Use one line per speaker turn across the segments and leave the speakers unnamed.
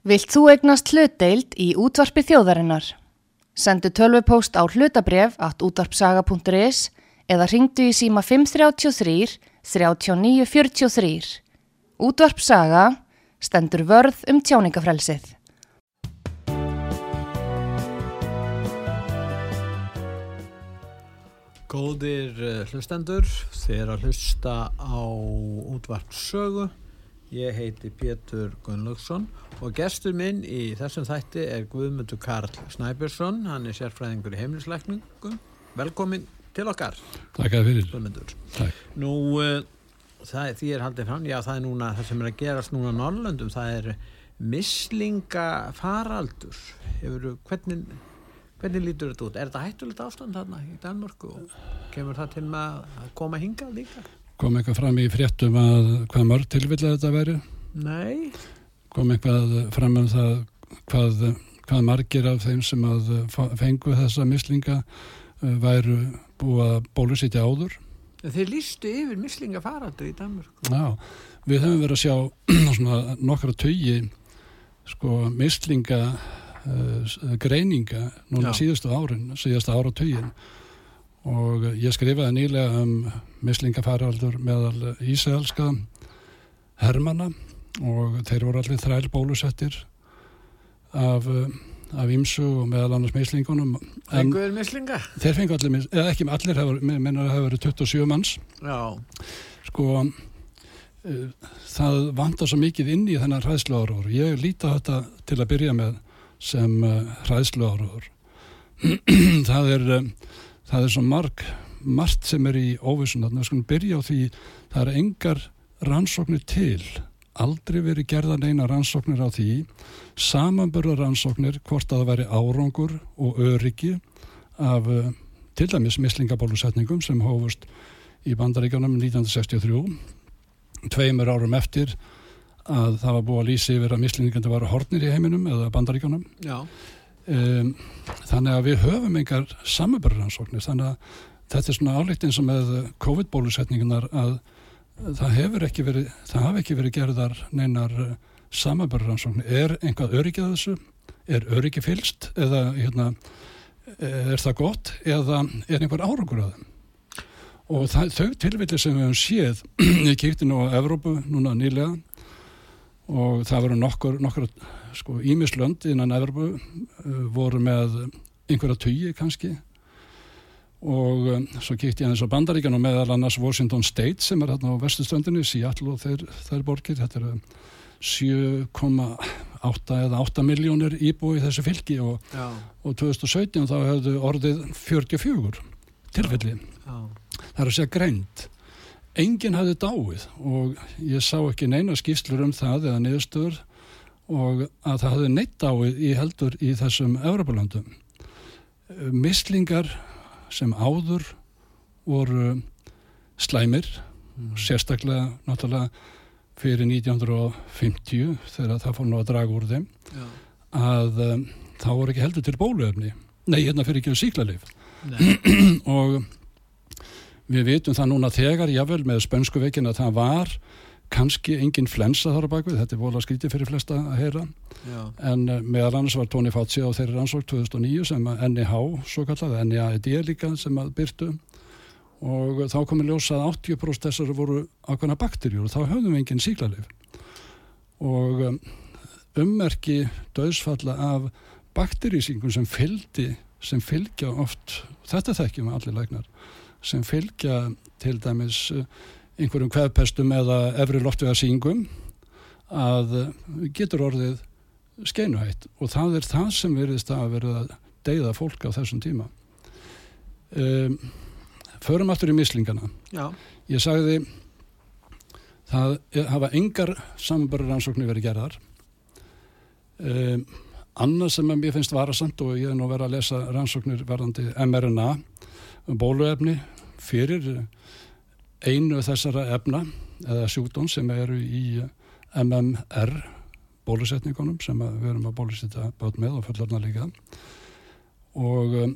Vilt þú egnast hlutdeild í útvarpi þjóðarinnar? Sendu tölvupóst á hlutabref at útvarpsaga.is eða ringdu í síma 533 3943. Útvarpsaga stendur vörð um tjáningafrelsið.
Góðir uh, hlustendur, þeir að hlusta á útvarpsögu. Ég heiti Pétur Gunnlaugsson og gestur minn í þessum þætti er Guðmundur Karl Snæbjörnsson. Hann er sérfræðingur í heimlisleikningum. Velkomin til okkar.
Takk að fyrir.
Guðmundur.
Takk.
Nú, uh, það, því er haldið fram, já það er núna, það sem er að gerast núna Norrlöndum, það er mislingafaraldur. Hefur, hvernig, hvernig lítur þetta út? Er þetta hættulegt ástand þarna í Danmörku og kemur það til að koma hingað líka?
Kom eitthvað fram í fréttum að hvað mörg tilvillega þetta veri?
Nei.
Kom eitthvað fram um það hvað, hvað margir af þeim sem að fengu þessa mislinga uh, væru búið að bólusitja áður?
Þeir lístu yfir mislingafaraldur í Danmörku.
Já, við höfum verið að sjá svona nokkra tugi sko mislinga uh, greininga núna
Já.
síðustu árin, síðustu ára tugin og ég skrifaði nýlega um mislingafaraldur meðal Ísraelska hermana og þeir voru allir þræl bólusettir af, af ímsu og meðal annars mislingunum en
Fenguður mislinga?
þeir fengu allir, mis- eða ekki allir, hefur, minna að það hefur verið 27 manns
Já.
sko uh, það vantar svo mikið inn í þennan hræðsluárur ég líti á þetta til að byrja með sem uh, hræðsluárur það er það er svo marg margt sem er í óvissun þarna, við skulum byrja á því það er engar rannsóknir til. Aldrei verið gerðan eina rannsóknir á því. Samanburða rannsóknir hvort að það væri árangur og öryggi af uh, til dæmis mislingabólusetningum sem hófust í bandaríkjónum 1963 tveimur árum eftir að það var búið að lýsa yfir að mislingandi var hornir í heiminum eða bandaríkjónum
Já.
Um, þannig að við höfum engar samanbörðaransóknir þannig að þetta er svona álíkt eins og með COVID-bólusetningunar að það hefur ekki verið það hafi ekki verið gerðar neinar samanbörðaransóknir er einhvað öryggið að þessu? Er öryggi fylst eða hérna, er það gott? Eða er einhver árangur að þeim? Og það, þau tilvillir sem við höfum séð ég kíkti nú á Evrópu núna nýlega og það voru nokkur, nokkur sko ímislönd innan Evrópu uh, voru með einhverja tugi kannski. Og um, svo kíkti ég aðeins á Bandaríkan og meðal annars Washington State sem er hérna á vestustöndinu, Seattle og þeir, þeir borgir, þetta eru 7,8 eða 8 miljónir íbúi í þessu fylki og, og 2017 þá hefðu orðið 44 tilfelli. Það er að segja greint enginn hafði dáið og ég sá ekki neina skýrslur um það eða niðurstöður og að það hafði neitt dáið í heldur í þessum Evropalöndum mislingar sem áður voru slæmir sérstaklega náttúrulega fyrir 1950 þegar það fór nú að draga úr þeim
Já.
að um, þá voru ekki heldur til bóluefni. Nei, hérna fyrir ekki um síklarleif og við vitum það núna þegar jável með spönsku veikin að það var kannski engin flensa þar á bakvið, þetta er vola skrítið fyrir flesta að heyra.
Já.
en uh, meðal annars var Tony Fauci á þeirri rannsók 2009 sem að NIH svo kallað, NIAID líka sem að byrtu og þá komið ljósa að 80% þessar voru ákveðna bakterjur og þá höfðum við engin síklarleif og um, ummerki döðsfalla af bakterísingum sem fylgdi sem fylgja oft, þetta þekkjum allir læknar, sem fylgja til dæmis uh, einhverjum kveðpestum eða efri loftvegarsýngum að uh, getur orðið skeinuhætt. Og það er það sem verðist að verða að deyða fólk á þessum tíma. Um, förum aftur í mislingana.
Já.
ég sagði það hafa engar samanbæra rannsóknir verið gerðar. Um, annað sem mér finnst varasamt og ég er nú verið að lesa rannsóknir verðandi mRNA um bóluefni fyrir einu þessara efna eða sjúkdón sem eru í MMR bólusetningunum sem við erum að bólusetja bát með og fullarna líka. Og um,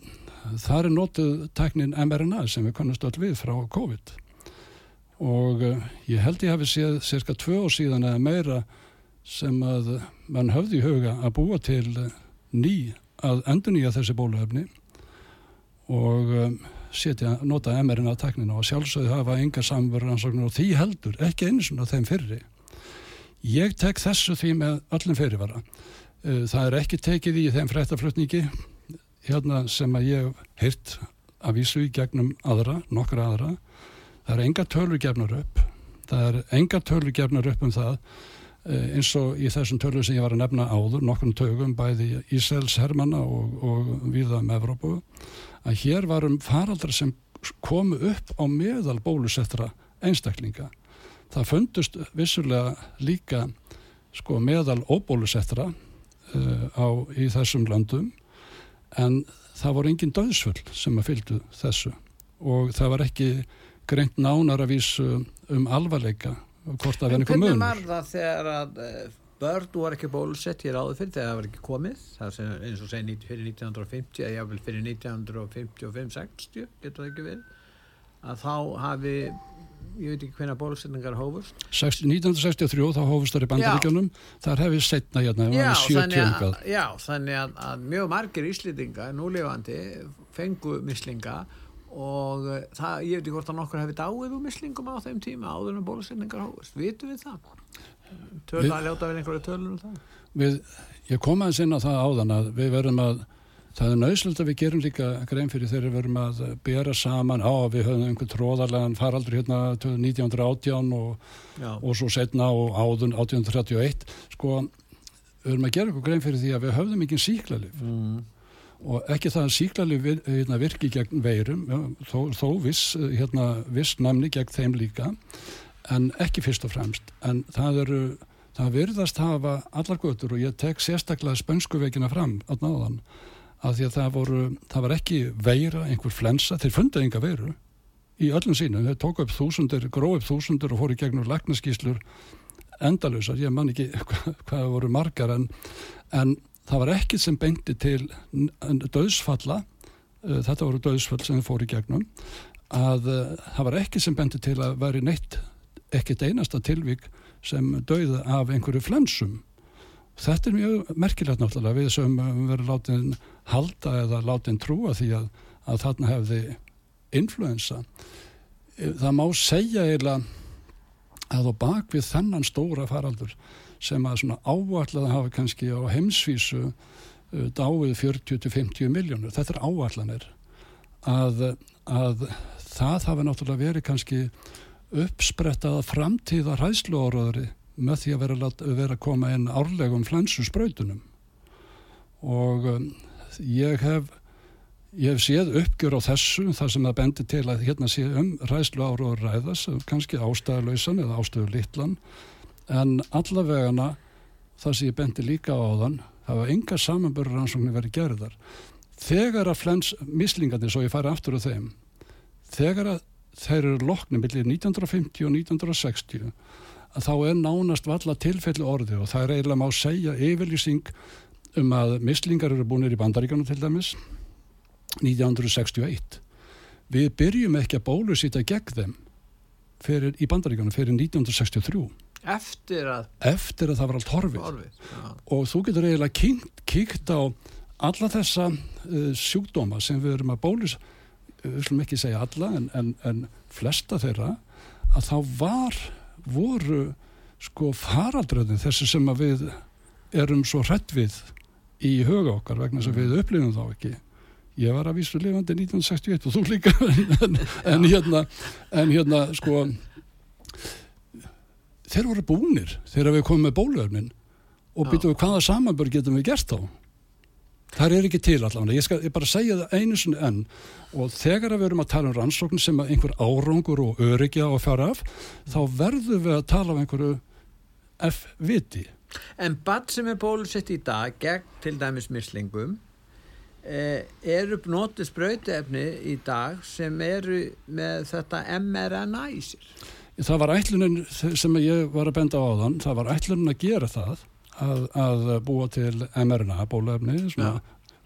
þar er notuð tæknin mRNA sem við kannast öll við frá COVID. Og uh, ég held ég hafi séð cirka tvö ár síðan eða meira sem að mann höfði í huga að búa til ný að endur nýja þessi bóluefni. Og um, setja, nota MR-ina að teknina og sjálfsögðu hafa enga samverðansóknir og því heldur, ekki einu svona þeim fyrri. Ég tek þessu því með öllum fyrirvara. Uh, það er ekki tekið í þeim frættaflutningi hérna sem að ég heirt að vísu í gegnum aðra, nokkra aðra. Það er enga tölur gefnar upp. Það er enga tölur gefnar upp um það eins og í þessum tölur sem ég var að nefna áður, nokkrum tögum bæði Ísels Hermanna og, og viða með Evrópu að hér varum faraldra sem komu upp á meðal bólusettra einstaklinga. Það fundust vissulega líka sko, meðal óbólusettra uh, á, í þessum landum en það voru engin döðsvöld sem að fylgdu þessu og það var ekki greint nánar að vísu um alvarleika hvort að vera einhver munur.
En hvernig var það þegar að uh, börn voru ekki bólusett hér áður fyrir þegar það var ekki komið? Það er eins og segi fyrir 1950 eða jáfnvel fyrir 1955-60 getur það ekki verið að þá hafi ég veit ekki hvernig bólusetningar hófust.
1963 þá hófust það í bandaríkjunum. Þar hefði setna hérna
já, þannig að, já, þannig að, að mjög margir íslýtinga núlefandi fengu mislinga og það, ég veit ekki hvort að nokkur hefði dáið úr mislingum á þeim tíma áður en bólusetningar hófust, vitum við það? Töl að ljóta við einhverju tölur um það?
Við, ég kom aðeins inn á það áðan að við verðum að það er nöðslega að við gerum líka grein fyrir þegar við verðum að bera saman á við höfum einhvern tróðarlegan faraldur hérna 1918 og, og svo setna og áðun 1831 sko við verðum að gera einhvern grein fyrir því að við höfðum ekki síklarlif mm. Og ekki það að síklarlif hérna, virki gegn veirum þó, þó viss, hérna, viss næmni gegn þeim líka en ekki fyrst og fremst. En það eru, það virðast hafa allar götur og ég tek sérstaklega spönskuveikina fram á náðan að því að það voru, það var ekki veira, einhver flensa, þeir fundið enga veiru í öllum sínum, þeir tók upp þúsundir, gróð upp þúsundir og fóru gegnur lagnaskíslur endalusar, ég man ekki hvað, hvað voru margar en, en það var ekki sem beinti til döðsfalla, uh, þetta voru döðsfall sem þeir fóru gegnum að uh, það var ekki sem beinti til að veri neitt ekkert einasta tilvík sem dauða af einhverju flensum. Þetta er mjög merkilegt náttúrulega við sem verður látin halda eða látin trúa því að, að þarna hefði influensa. Það má segja eiginlega að á bakvið þennan stóra faraldur sem að svona áallega hafa kannski á heimsvísu uh, dáið 40-50 miljónur, þetta er áallanir að, að það hafi náttúrulega verið kannski uppsprettaða framtíða hræðsluóraðri með því að vera, vera að koma inn árlegum flensu spröytunum og um, ég hef ég hef séð uppgjör á þessu þar sem það bendir til að hérna sé um hræðslu áraður ræðas, kannski ástæðalöysan eða ástæðu litlan en allavegana það sem ég bendi líka á þann var enga samanbörur rannsóknir verið gerðar. Þegar að flens mislingandi, svo ég færi aftur á þeim þegar að þeir eru loknum millir 1950 og 1960 að þá er nánast valla tilfelli orði og það er eiginlega má segja yfirlýsing um að mislingar eru búinir í bandaríkanu til dæmis 1961 við byrjum ekki að bólusýta gegn þeim fyrir, í bandaríkanu fyrir 1963
eftir að
eftir að það var allt horfið, horfið og þú getur eiginlega kíkt á alla þessa uh, sjúkdóma sem við erum að bólus við slum ekki segja alla en, en, en flesta þeirra að þá var voru sko faraldröðin þessi sem við erum svo hrætt við í huga okkar vegna sem við upplifum þá ekki. Ég var að vísu lifandi 1961 og þú líka en, en hérna en hérna sko þeir voru búnir þegar við komum með bólöfnin og býtum við hvaða samanbörg getum við gert þá? Það er ekki til allavega, ég skal ég bara segja það einu sinni enn. Og þegar við erum að tala um rannsókn sem einhver árangur og öryggja og fjara af, þá verðum við að tala um einhverju F-viti.
En bann sem er bólusett í dag gegn til dæmis mislingum eh, eru notið spröytefni í dag sem eru með þetta mRNA í sér.
Það var ætlunin sem ég var að benda á þann, það var ætlunin að gera það að, að búa til mRNA bólefni
svona,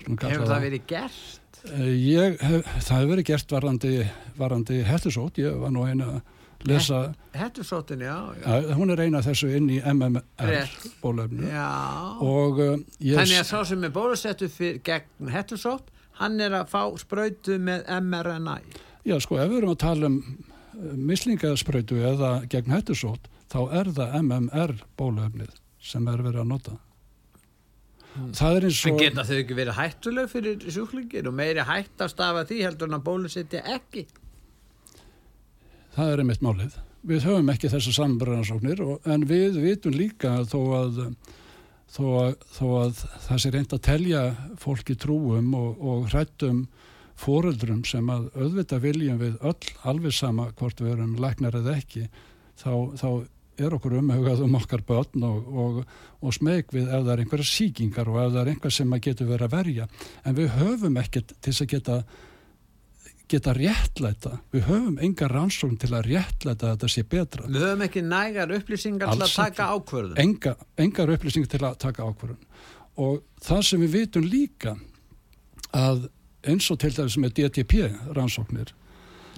svona Hefur það verið gert?
Eh, ég, hef, það hefur verið gert varandi, varandi hættusót, ég var nú eina lesa,
Hettusóttin, já, já.
ja, hún er eina þessu inn í MMR bólöfnu og uh, ég,
Þannig að sá sem er bólusettu gegn hettusótt, hann er að fá sprautu með mRNA.
já sko, ef við erum að tala um mislingasprautu eða gegn hættusótt, þá er það MMR bólöfnið sem er verið að nota. Það er eins
En
og...
geta þau ekki verið hættuleg fyrir sjúklingir og meiri hætt að stafa því heldur en að bólusetja ekki?
Það er einmitt málið. Við höfum ekki þessar sambröðansóknir en við vitum líka þó að, þó að, þó að það sé reynd að telja fólki trúum og, og hrættum fóreldrum sem að auðvitað viljum við öll alveg sama hvort við erum læknar eða ekki þá, þá er okkur umhugað um okkar börn og, og, og smeg við ef það er einhverja síkingar og ef það er einhver sem að getur verið að verja. En við höfum ekkert til að geta geta réttlæta. Við höfum enga rannsókn til að réttlæta að þetta sé betra.
Við höfum ekki nægar upplýsingar til
Alls
að taka ákvörðun.
enga, engar upplýsingar til að taka ákvörðun. Og það sem við vitum líka að eins og til dæmis með DTP rannsóknir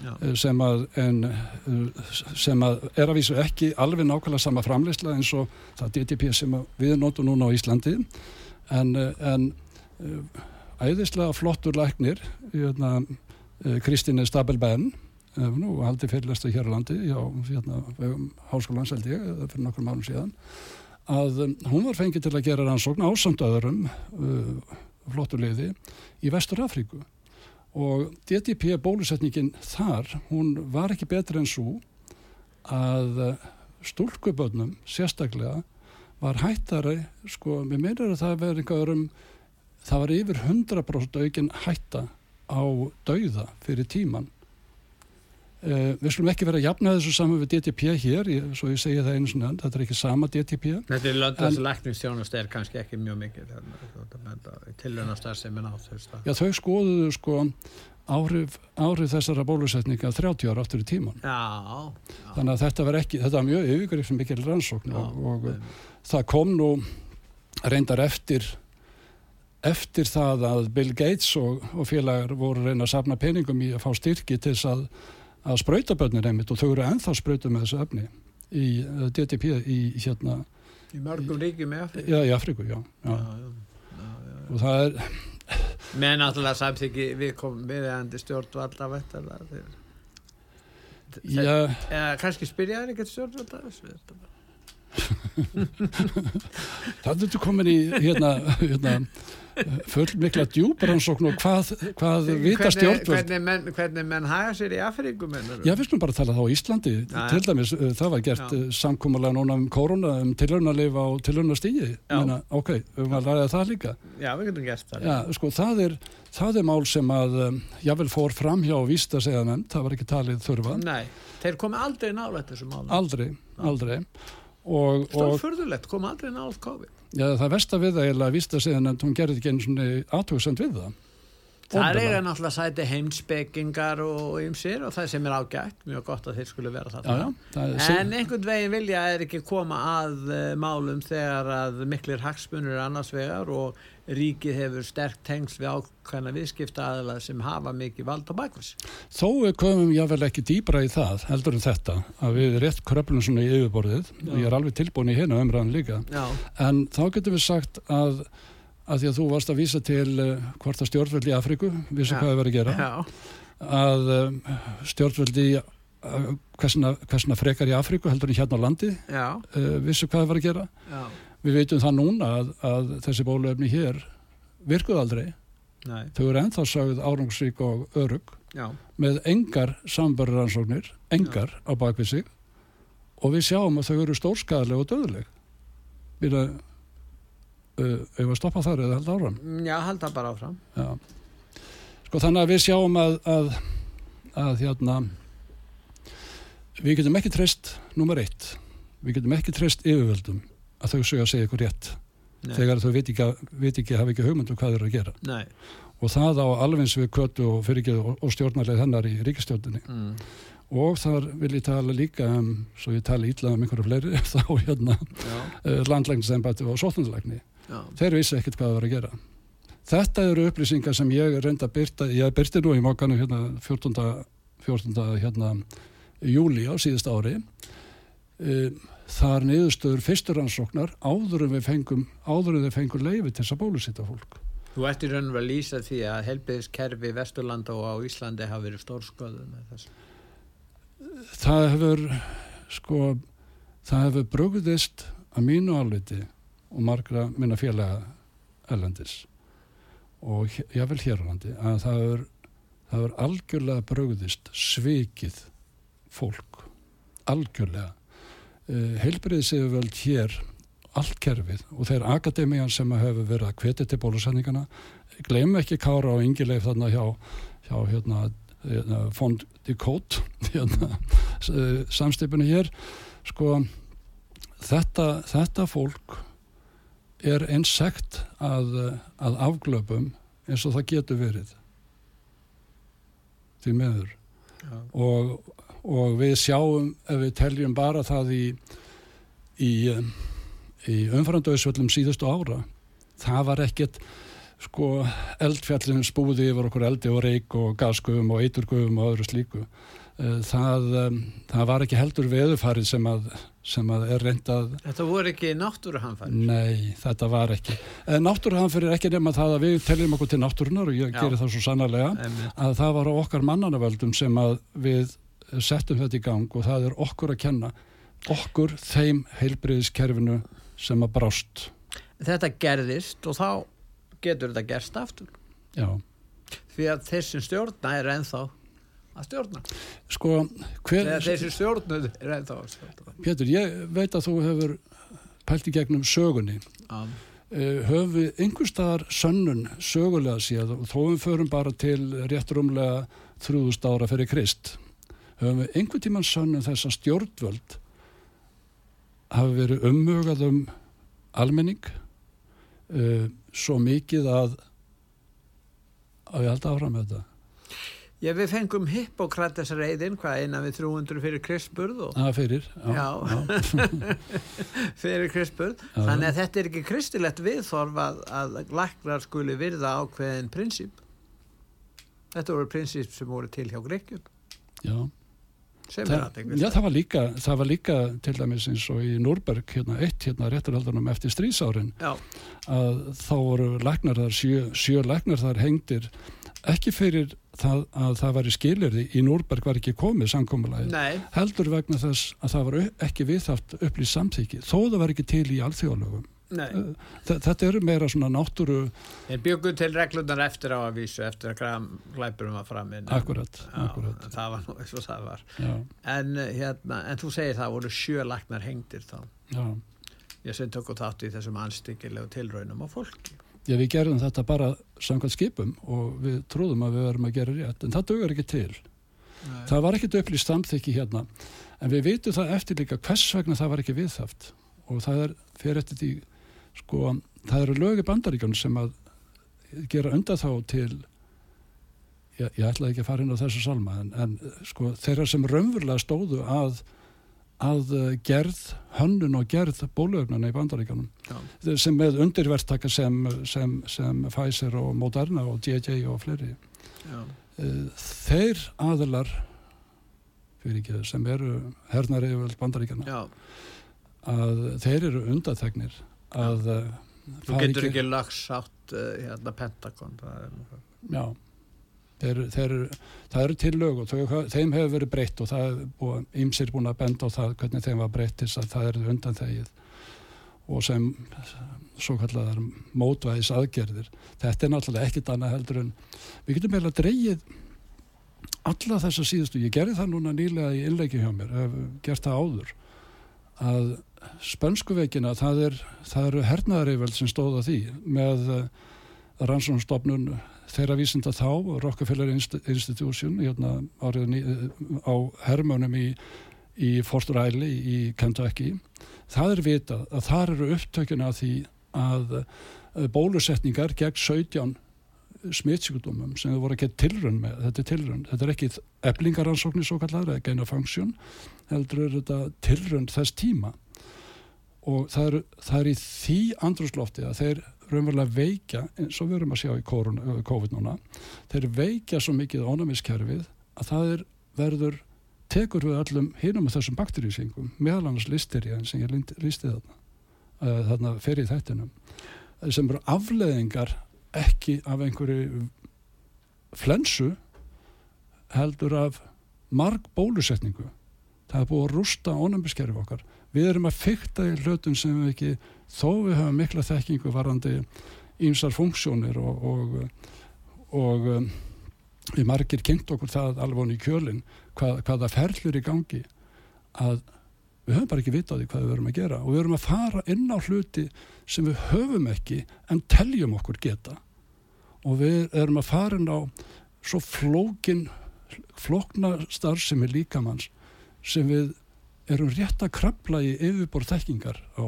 eh, sem að, en, eh, sem að er að vísu ekki alveg nákvæmlega sama framleysla eins og það DTP sem við notum núna á Íslandi. En, eh, en æðislega flottur læknir hérna, Kristíne Stabelbenn nú haldi fyrirlesta hér á landi já, hérna, háskólan seldi ég eða fyrir nokkur málum síðan að hún var fengið til að gera rannsókn ásamt öðrum uh, flottur liði í Vestur Afríku og DTP bólusetningin þar, hún var ekki betri en svo að uh, stúlkubönnum sérstaklega var hættari, sko, mér meinar að það verið einhverjum, það var yfir 100% aukin hætta á dauða fyrir tíman Uh, við skulum ekki vera að jafna þessu saman við DTP hér, ég, svo ég segi það einu svona, þetta er ekki sama DTP.
Þetta er löndast lækningstjónust er kannski ekki mjög mikið tilhörna starf sem er nátt
Já, þau skoðuðu sko áhrif, áhrif þessara bólusetninga 30 ára áttur í tíman.
Já, já.
Þannig að þetta var ekki, þetta var mjög yfirgrif sem mikil rannsókn
Já,
og, og það kom nú reyndar eftir eftir það að Bill Gates og, og félagar voru reyna að safna peningum í að fá styrki til þess að, að sprauta börnir einmitt og þau eru ennþá sprautu með þessu efni í uh, DTP í hérna,
í mörgum ríkjum í Afríku.
já, í Afríku, já, já.
Já, já, já, já.
og það er,
Með náttúrulega samþyggi við komum viðeigandi stjórnvalda vettala þeir.
já,
Eða kannski spyrja þér ekkert stjórnvalda þessu þetta.
það er þú komin í hérna, hérna full mikla djúbransókn og hvað, hvað vita
Hvernig,
stjórnvöld
hvernig, menn, hvernig menn haga sér í Afríku mennur?
Já, við skulum bara tala þá Íslandi
já.
til dæmis, uh, það var gert
Já.
uh, samkúmulega núna um korona um tilhörnarleif á tilhörnarstígi
Já.
ok, við varum að ræða það líka
Já, við getum gert það.
Já, sko, það er, það er mál sem að um, jável fór fram hjá vísta segja nefnd, það var ekki talið þurfa
Nei, þeir komi aldrei nálægt þessu málum.
aldrei, aldrei og, og
Stórfurðulegt, komi aldrei nálægt COVID.
Já, það versta við það eiginlega að vísta segja nefnd, hún gerði ekki einu svona aðtöksend við það
Það er náttúrulega sæti heimspekingar og ymsir og það sem er ágætt, mjög gott að þeir skulle vera
Já,
þarna.
já, það
En einhvern veginn vilja er ekki koma að uh, málum þegar að miklir hagsmunur er annars vegar og ríkið hefur sterkt tengsl við ákvæmna viðskipta aðla sem hafa mikið vald á bakvis.
Þó komum jável ekki dýbra í það heldur en þetta að við rétt kröplum svona í yfirborðið. Og ég er alveg tilbúin í hérna umræðan líka.
Já,
en þá getum við sagt að að því að þú varst að vísa til uh, hvort að stjórnvöld í Afríku vissu
Já.
hvað það verið að gera.
Já,
að um, stjórnvöld í uh, hversna, frekar í Afríku heldur en hérna á landi uh, vissu hvað það verið að gera.
Já,
við veitum það núna að, að þessi bóluefni hér virkuð aldrei.
Nei,
þau eru ennþá sagð árangsrík og örug
já,
með engar sambarransóknir, engar á bakvið sig. Og við sjáum að þau eru stórskæðileg og döðleg við að uh, ef að stoppa þar eða held áram
já, halda bara áfram.
Já. sko þannig að við sjáum að, að, að hérna við getum ekki treyst nummer eitt, við getum ekki treyst yfirvöldum að þau séu að segja ykkur rétt
Nei,
þegar þau veit ekki, veit ekki hafa ekki hugmyndu hvað þau eru að gera.
Nei,
og það á alveg eins við kötu og fyrirgeðu og, og stjórnarleið hennar í ríkistjórninni
mm,
og þar vil ég tala líka um, svo ég tala ítla um einhverju fleiri þá hérna
já,
uh, landlægnisembæti og sóttundslægni
já,
þeir vissi ekkert hvað það var að gera þetta eru upplýsingar sem ég reynda að byrta ég byrti nú í mókanu hérna 14. 14. hérna júli á síðust ári e, þar niðurstöður fyrsturansóknar áður en við fengum áður en við fengum leifi til þess að bólusitta fólk
Þú ert í raun og verið að lýsa því að helbiðiskerfi Vesturlanda og á Íslandi hafa verið þess.
það hefur sko það hefur brugðist að mínu áliti og margra minna félaga erlendis. Og ég vil hér á landi að það hefur, það hefur algjörlega brugðist svikið fólk. Algjörlega. Uh, heilbriðis yfir völd hér allt kerfið og þeir akademían sem hefur verið að hvetja til bólusendingana gleym ekki Kára og Ingileif þarna hjá, hjá hérna, hérna fond kót hérna, samstipinu hér. Sko þetta, þetta fólk er einsekt að, að afglöpum eins og það getur verið. Því meður og, og við sjáum ef við teljum bara það í í, í umfærandauðsvöllum síðustu ára það var ekkert sko eldfjallinu spúði yfir okkur eldi og reik og gasgöfum og eiturgöfum og öðru slíku það, það var ekki heldur veðufarið sem að, sem að er reyndað
Þetta voru ekki náttúruhanfæri?
Nei, þetta var ekki Náttúruhanfæri er ekki nema það að við teljum okkur til náttúrunar og ég
Já.
gerir það svo sannarlega
Einmitt.
að það var á okkar mannanavöldum sem að við settum þetta í gang og það er okkur að kenna okkur þeim heilbriðiskerfinu sem að brást
Þetta gerðist og þá getur þetta gerst aftur.
Já,
Því að sem stjórna er ennþá að stjórna.
sko hver,
sem stjórnuð er ennþá að stjórna.
Pétur, ég veit að þú hefur pælt í gegnum sögunni. Uh, höfum við einhver staðar sönnun sögulega séð? Og þó við förum bara til rétt rúmlega 3000 ára fyrir Krist. Höfum við einhver tíman sönnun þess að stjórnvöld hafi verið ummugað um almenning? Uh, svo mikið að að ég held áfram með þetta
Já, við fengum Hippokrates reyðin, hvað eina við 300 fyrir Kristburð og
að fyrir já,
Já. fyrir Kristburð.
Já.
Þannig að þetta er ekki kristilegt viðþorf að, að læknar skuli virða ákveðin prinsip. Þetta voru prinsip sem voru til hjá Grekkjum,
já.
sem er
Það,
aðeins.
já, það var líka, það var líka til dæmis eins og í Núrberg, hérna, eitt hérna rétturhaldunum eftir strísárin
Já,
að þá voru læknar þar, sjö, sjö læknar þar hengdir ekki fyrir það að það væri skilirði í Núrberg var ekki komið samkomulæði
nei,
heldur vegna þess að það var ekki viðhaft upplýst samþykki þó það var ekki til í alþjóðlögum
nei.
Þe- þetta eru meira svona náttúru
Þeir byggu til reglunar eftir á að vísu, eftir að glæpurum var framinn.
akkurat,
Já,
akkurat
það var nú eins og það var. En, uh, hérna, en þú segir það voru sjö læknar hengdir þá.
já.
Ég sem og þátt í þessum anstíkilegu tilraunum á fólki.
Já, við gerum þetta bara samkvæmt skipum og við trúðum að við verum að gera rétt en það dugar ekki til
Nei.
Það var ekkert upplýst samþykki hérna en við vitum það eftir líka hvers vegna það var ekki viðhaft og það er fyrir eftir því sko, það eru lögi bandaríkjum sem að gera undan þá til ég, ég ætlaði ekki að fara inn á þessu salma en, en sko, þeirra sem raunverulega stóðu að að eh, gerð, hönnun og gerð bólögnana í bandaríkanum
Já.
sem með undirverstaka sem, sem, sem Pfizer og Moderna og JJ og fleiri
Já.
Eh, þeir aðilar fyrir ekki sem eru hernar yfir bandaríkjana
Já.
að þeir eru undathegnir að eh,
Þú getur ekki lagsátt uh, hérna nú-
já þeir, þeir, það eru til lög og þau, þeim hefur verið breytt og það er ímsir búin að benda á það hvernig þeim var breytt þess að það eru undanþegið og sem svo kallar mótvæðis aðgerðir þetta er náttúrulega ekkit annað heldur en við getum meðal að dreigið alla þessa síðustu, ég gerði það núna nýlega í innleiki hjá mér, hef gert það áður að spönsku veikina, það, er, eru hernaðareiföld sem stóða því með rannsónstofnun þeirra vísinda þá, Rockefeller Inst- Institution hérna, árið, ní- á hermönum í, í Fort Riley í Kentucky. Það er vitað að þar eru upptökin að því að uh, bólusetningar gegn 17 smitsjúkdómum sem þau voru að geta tilrun með, þetta er tilrun, þetta er ekki eflingaransóknir svo kallar eða geina funksjón, heldur er þetta tilrun þess tíma og það er, það er í því andrúslofti að þeir raunverulega veikja, eins og við erum að sjá í korun, COVID núna, þeir veikja svo mikið ánæmiskerfið að það er verður tekur við öllum hinum af þessum bakteríusingum, meðal annars listerja sem ég lísti þarna, uh, þarna fer í þættinum, sem eru afleðingar ekki af einhverju flensu heldur af marg bólusetningu. Það er búið að rústa ónæmiskerfi okkar. Við erum að fykta í hlutum sem við ekki, þó við höfum mikla þekkingu varandi ímsar funksjónir og, og, og um, við margir kynnt okkur það alveg í kjölinn hvað, hvaða ferlur í gangi að við höfum bara ekki vitað í hvað við verum að gera og við verum að fara inn á hluti sem við höfum ekki en teljum okkur geta. Og við erum að fara inn á svo flókin flókna starf sem er líkamanns sem við erum rétt að krabla í yfirborð þekkingar á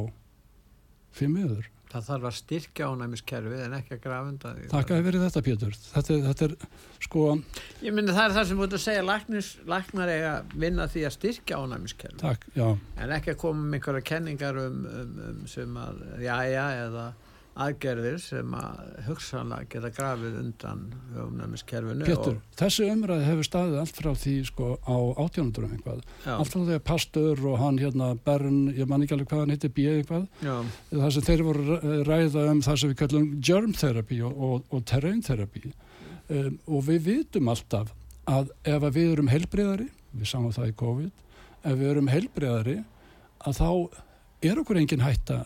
fimm yður.
Það þarf að styrkja ánæmiskerfið en ekki að grafunda því.
Takk að verið þetta Pétur. Þetta, þetta er sko...
Ég myndi það er það sem búin að segja læknis, læknar eiga vinna því að styrkja ánæmiskerfið.
Takk, já.
En ekki að koma með einhverja kenningar um, um, um sem að já, já, eða aðgerðir sem að hugsanlega geta grafið undan umnæmiskerfinu
Pétur, og... þessi umræði hefur staðið allt frá því sko á átjónundurum einhvað Já. allt frá því að Pastur og hann hérna Bern, ég man ekki alveg hvað hann heitir B eitthvað, það sem þeir voru ræða um það sem við kallum germ therapy og, og, og terrain therapy um, og við vitum alltaf að ef að við erum heilbreyðari við sáum það í COVID ef við erum heilbreyðari að þá er okkur engin hætta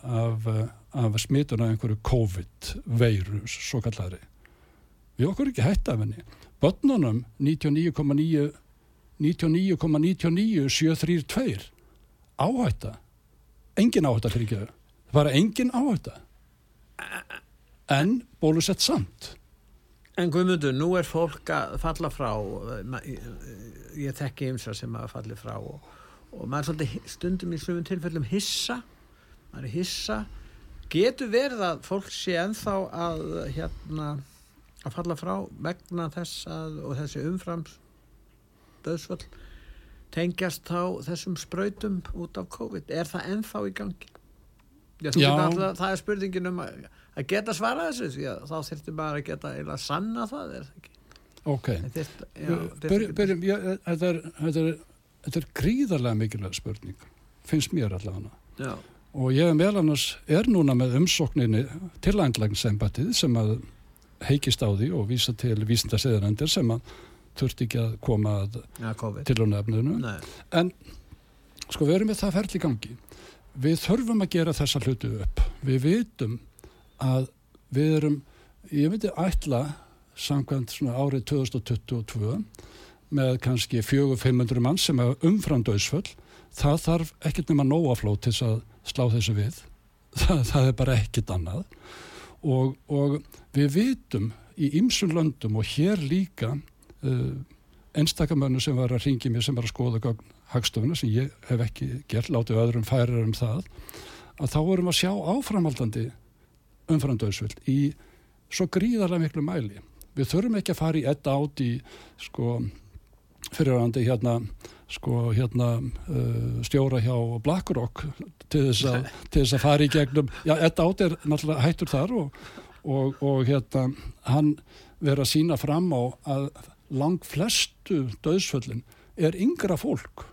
af smitun af einhverju COVID-veiru svo kallari við okkur ekki hætta af henni. Börnunum 99,9 99,99732 áhætta? Engin áhætta fyrir ekki það var engin áhætta. En bólusett samt.
En Guðmundur, nú er fólk að falla frá ég tekki ymsa sem að falli frá og, og maður svolítið stundum í slumum tilfellum hissa. Maður er hissa. Getur verið að fólk sé enþá að hérna að falla frá vegna þess að og þessi umframs döðsvöld tengjast þá þessum spröytum út af COVID? Er það enþá í gangi? Já, Já. Alltaf, það er spurningin um að, að geta svara þessu því að þá þurftum bara að geta eða sanna það er það ekki?
Ok, þetta er, er, er gríðarlega mikilvæg spurning finnst mér allavega.
Já.
Og ég meðal annars er núna með umsókninni til ændlagsembættið sem að heikist á því og vísa til vísindaseðarendir sem að þurft ekki að koma að
ja,
til hún efninu en sko við erum með það ferli gangi. Við þurfum að gera þessa hlutu upp. Við vitum að við erum, ég að ætla samkvæmt árið 2022 með kannski 400-500 mann sem er umframdauðsföll það þarf ekkert nema nóaflót til að slá þessu við. Það, það er bara ekkit annað. Og, og við vitum í ymsum löndum og hér líka uh, einstakamönu sem var að ringi mér sem var að skoða hagstofuna sem ég hef ekki gert, látið öðrum færar um það að þá vorum að sjá áframaldandi umframdauðsvill í svo gríðarlega miklu mæli. Við þurfum ekki að fara í etta átt í sko fyrirhandi hérna sko hérna uh, stjóra hjá BlackRock til þess, a, til þess að fara í gegnum já, þetta átt er náttúrulega hættur þar og, og, og hérna hann verið að sína fram á að lang flestu döðsföllin er yngra fólk.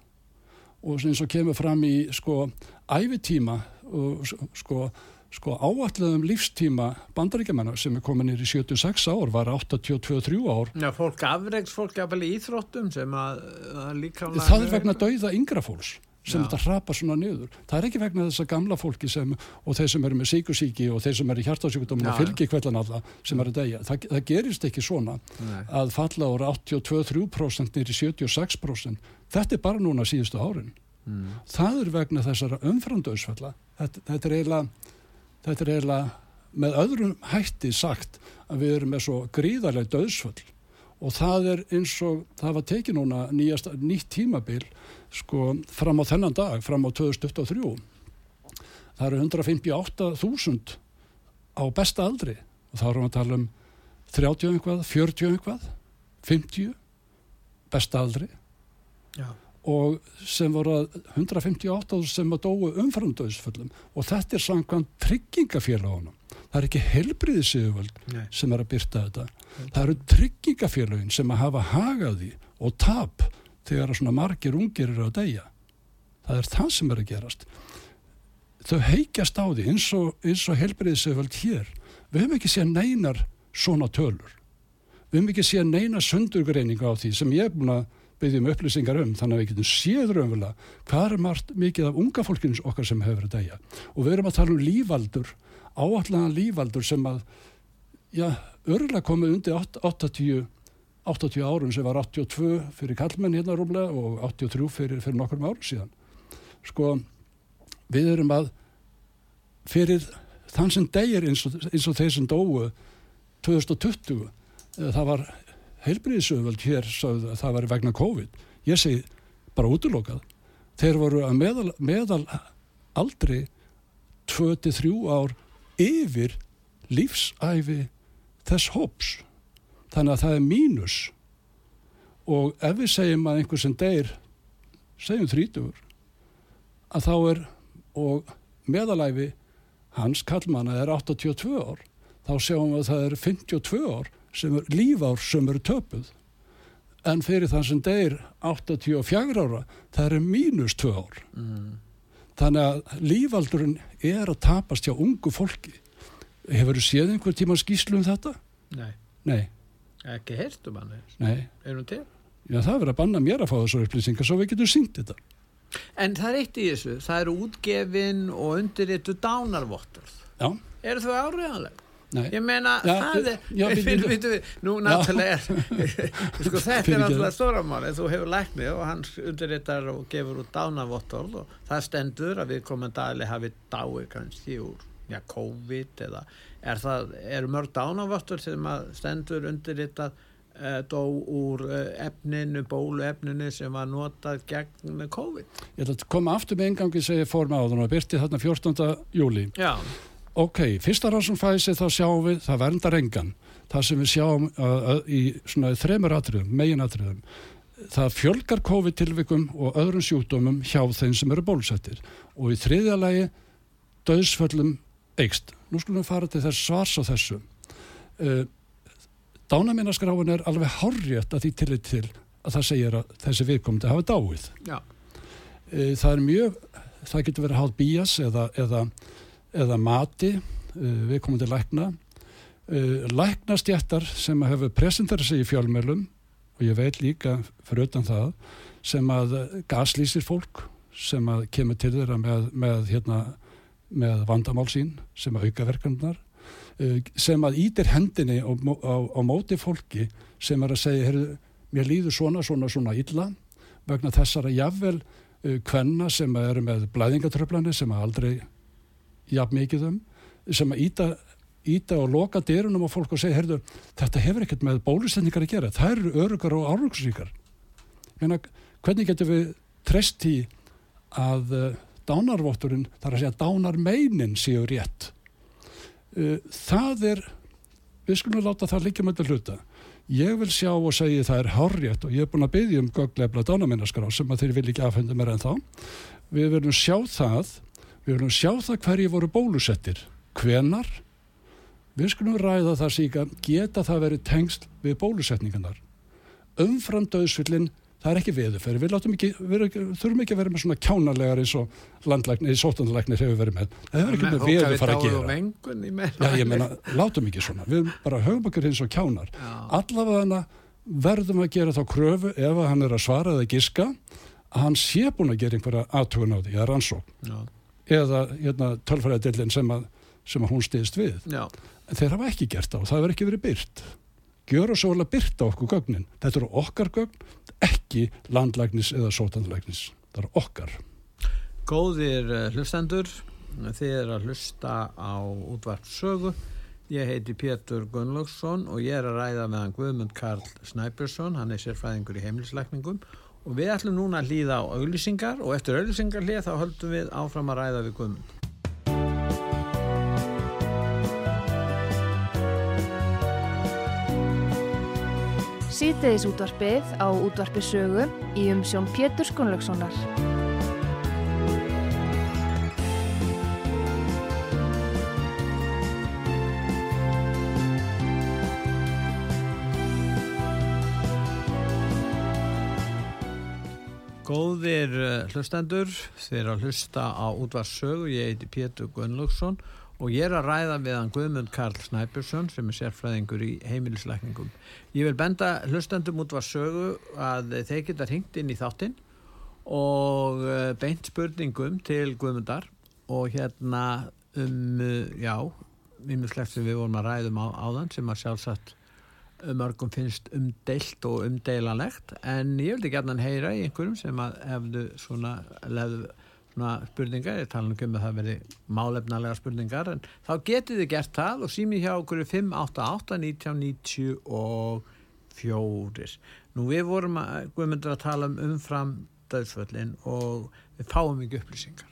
Og eins og kemur fram í sko æfitíma og sko sko áalluðum lífstíma bandaríkjamanna sem er komin í 76 ár var 82-3 ár
Já, fólk afreiks, fólk jafnvel í Íþróttum sem að, að líka
Það er vegna dauða yngra fólks sem Já. þetta hrapar svona niður. Það er ekki vegna þess að gamla fólki sem, og þeir sem eru með síkusíki og þeir sem eru í hjartásíkudóminu og fylgikvellan alla sem eru degja. Það, það gerist ekki svona Nei. að falla ára 82-3% nýri 76%. Þetta er bara núna síðustu árin. Mm. Það er vegna þessara umframdauðsfalla. Þetta, þetta er eiginlega þetta er eiginlega með öðrum hætti sagt að við erum með svo gríðarlega döðsföll og það er eins og það var tekið núna nýjast, nýtt tímabil sko fram á þennan dag, fram á 2023 það eru 158.000 á besta aldri. Og þá erum við að tala um 30 einhvað, 40 einhvað 50 besta aldri.
Já
og sem voru 158 sem að dói umframdöðsföllum og þetta er samkvæmt tryggingafélagunum það er ekki helbriðisíðuvöld sem er að byrta þetta Nei. það eru tryggingafélagin sem að hafa hagaði og tap þegar svona margir ungir eru að deyja. Það er það sem er að gerast. Þau heikjast á því eins og, og helbriðisöfald hér. Við höfum ekki séð neinar svona tölur. Við höfum ekki séð neina sundurgreininga á því sem ég er búin að byggja um upplýsingar um þannig að við getum séð raunverulega hvað er margt mikið af unga fólkins okkar sem hefur að deyja. Og við erum að tala um lífaldur, áallega lífaldur sem að, já, örgulega komið undir 80 80 árum sem var 82 fyrir kallmenn hérna rúmlega og 83 fyrir, fyrir nokkur árum síðan. Sko, við erum að fyrir þann sem degir eins og, og þeir sem dóu 2020, eh, það var heilbríðisöfald hér, það var vegna COVID. Ég segi bara útlokað. Þeir voru að meðal, meðal aldrei 23 ár yfir lífsæfi þess hóps þannig að það er mínus og ef við segjum að einhver sem deyr segjum þrítugur að þá er og meðalæfi hans kallmanna er 82 ár þá sjáum við að það er 52 ár sem er lífár sem eru töpuð en fyrir þann sem deyr 84 ára það er mínus 2 ár mm. þannig að lífaldurinn er að tapast hjá ungu fólki hefur þú séð einhver tíma skýslu um þetta?
Nei.
Nei
Ekki heilt um hann Er hún til?
Já það verður að banna mér að fá þessu upplýsingar svo við getum syngt þetta
En það er eitt í þessu Það eru útgefin og undirritu dánarvottur
Já
Eru þau áriðanlega?
Nei.
Ég meina,
já,
það er,
já,
finn, við, við, nú náttúrulega er, sko þetta er náttúrulega stóramáli, þú hefur læknið og hann undirritar og gefur út dánavottorð og það stendur að við komum dæli hafi dái kannski úr já, COVID eða er það, eru mörg dánavottur sem að stendur undirritað uh, dó úr uh, efninu, bóluefninu sem var notað gegn COVID.
Ég ætla að koma aftur með engangi segja fórma á þannig að byrti þarna 14. júli
Já
Ok, fyrsta rannsum fæsi þá sjáum við það verndar engan það sem við sjáum uh, í svona þremur atriðum, megin atriðum það fjölgar COVID tilvikum og öðrum sjúkdómum hjá þeim sem eru bólusettir og í þriðja lagi döðsföllum eikst. Nú skulum við fara til þess svars á þessu. Uh, Dánamínarskráin er alveg horrið að því tillit til að það segir að þessi viðkomandi hafa dáið. Uh, það er mjög, það getur verið hátt bías eða, eða, eða mati uh, viðkomandi lækna. Læknastjættar sem hefur presenterað sig í fjálmjölum og ég veit líka fyrir utan það sem að gaslýsir fólk sem að kemur til þeirra með, með hérna með vandamál sín sem að auka verkefnar eh, sem að ítir hendinni á, á, á móti fólki sem er að segja, heyrðu, mér líður svona, svona, svona illa vegna þessara jafnvel kvenna sem eru með blæðingatröflani sem aldrei jafn mikið um, sem að íta, íta og loka dyrunum á fólk og segja, heyrðu, þetta hefur ekkert með bólusendingar að gera, það eru örugar og árugsríkar. Hvernig getur við treyst í að uh, dánarvotturinn, þar að segja dánarmeinin séu rétt. Uh, það er, við skulum láta það líka með þetta hluta. Ég vil sjá og segja það er hárrétt og ég er búin að byggja um gögglefla dánarmeinaskrá sem að þeir vil ekki afhenda mér en þá. Við verðum sjá það, við verðum sjá það hverji voru bólusettir, hvenar, við skulum ræða það síka, geta það verið tengst við bólusetningarnar. Umfram döðsvillin það er ekki veðufæri, við ekki, við þurfum ekki að vera með svona kjánarlegar eins og landlæknir, eins og sóttanlæknir hefur verið með. Það hefur ekki með veðufæri að gera. Já, ég meina, látum ekki svona. Við bara höfum okkur eins og kjánar. Já. allavega verðum að gera þá kröfu ef hann er að svara eða giska að hann sé búin að gera einhverja aðtugun á því, eða rannsók eða hérna, tölfræðadillin sem, sem að hún stiðist við Já. en þeir hafa ekki gert og það verður ekki verið byrt gjöra svo vel að byrta okkur gögnin. Þetta eru okkar gögn, ekki landlægnis eða sótanlægnis. Það eru okkar.
Góðir eh, hlustendur, þið er að hlusta á útvart sögu. Ég heiti Pétur Gunnlaugsson og ég er að ræða meðan Guðmund Karl Snæbjörnsson, hann er sérfræðingur í heimilisleikningum og við ætlum núna að hlýða á auglýsingar og eftir auglýsingar hlýða þá höldum við áfram að ræða við Guðmund.
Sýteðis útvarpið á útvarpisögu í umsjón Pétur Skunlökssonar.
Hlustendur, þeir að hlusta á útvarsögu, ég heiti Pétur Gunnlaugsson og ég er að ræða við hann Guðmund Karl Snæbjörnsson sem er sérfræðingur í heimilisleikningum. Ég vil benda hlustendum útvarsögu að þeir geta hringt inn í þáttinn og uh, beint spurningum til Guðmundar og hérna um, uh, já, mimislegt sem við vorum að ræðum á, á þann sem að sjálfsagt mörgum finnst umdeilt og umdeilanlegt en ég vildi gætna heyra í einhverjum sem að hefðu svona, lefðu svona spurningar, ég tala um að það verði málefnalega spurningar en þá getið þið gert það og sími hjá okkur 588 1994 nú við vorum að, að tala um umfram döðsvöllin og við fáum ekki upplýsingar.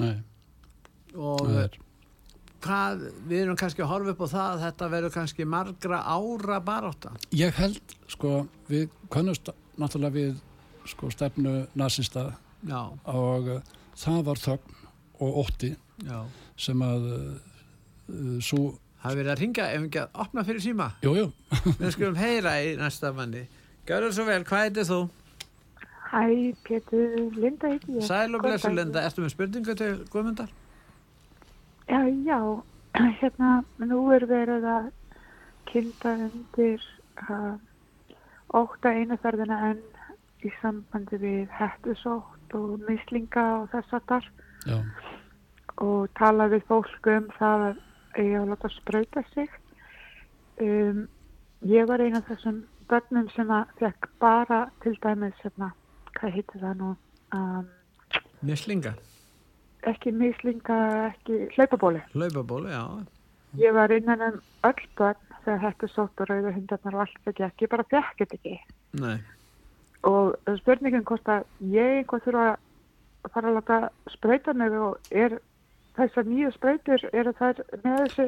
Nei,
og
er
hvað, við erum kannski að horfa upp á það að þetta verður kannski margra ára barátta.
Ég held, sko, við kannust náttúrulega við sko, stefnu nazista
Já,
og uh, það var þögn og ótti
já.
sem að uh, svo,
Það er verið að ringa ef ekki að opna fyrir síma.
jú, jú,
Við skulum heyra í næsta manni. Gjörðu svo vel, hvað heitir þú?
Hæ, Pétur, Linda heiti ég.
Sæl og blessu. Linda, ertu með spurningu til Guðmundar?
Já, já, hérna, nú er verið að kynna undir uh, óta einaferðina enn í sambandi við hættusótt og mislinga og þess að þar og tala við fólk um það að eiga að láta sprauta sig. Um, ég var eina af þessum börnum sem að fekk bara til dæmis, hérna, hvað heitir það nú, um,
Mislinga,
ekki mislinga, ekki hlaupabóli.
hlaupabóli, já.
Ég var innan um öll börn þegar þetta sótt og rauðu hundarnar og allt ekki ekki, ég bara fekk þetta ekki.
Nei,
Og spurningin hvort að ég einhvað þurfa að fara að láta sprauta mig og er þessar nýju sprautur, eru þær með þessu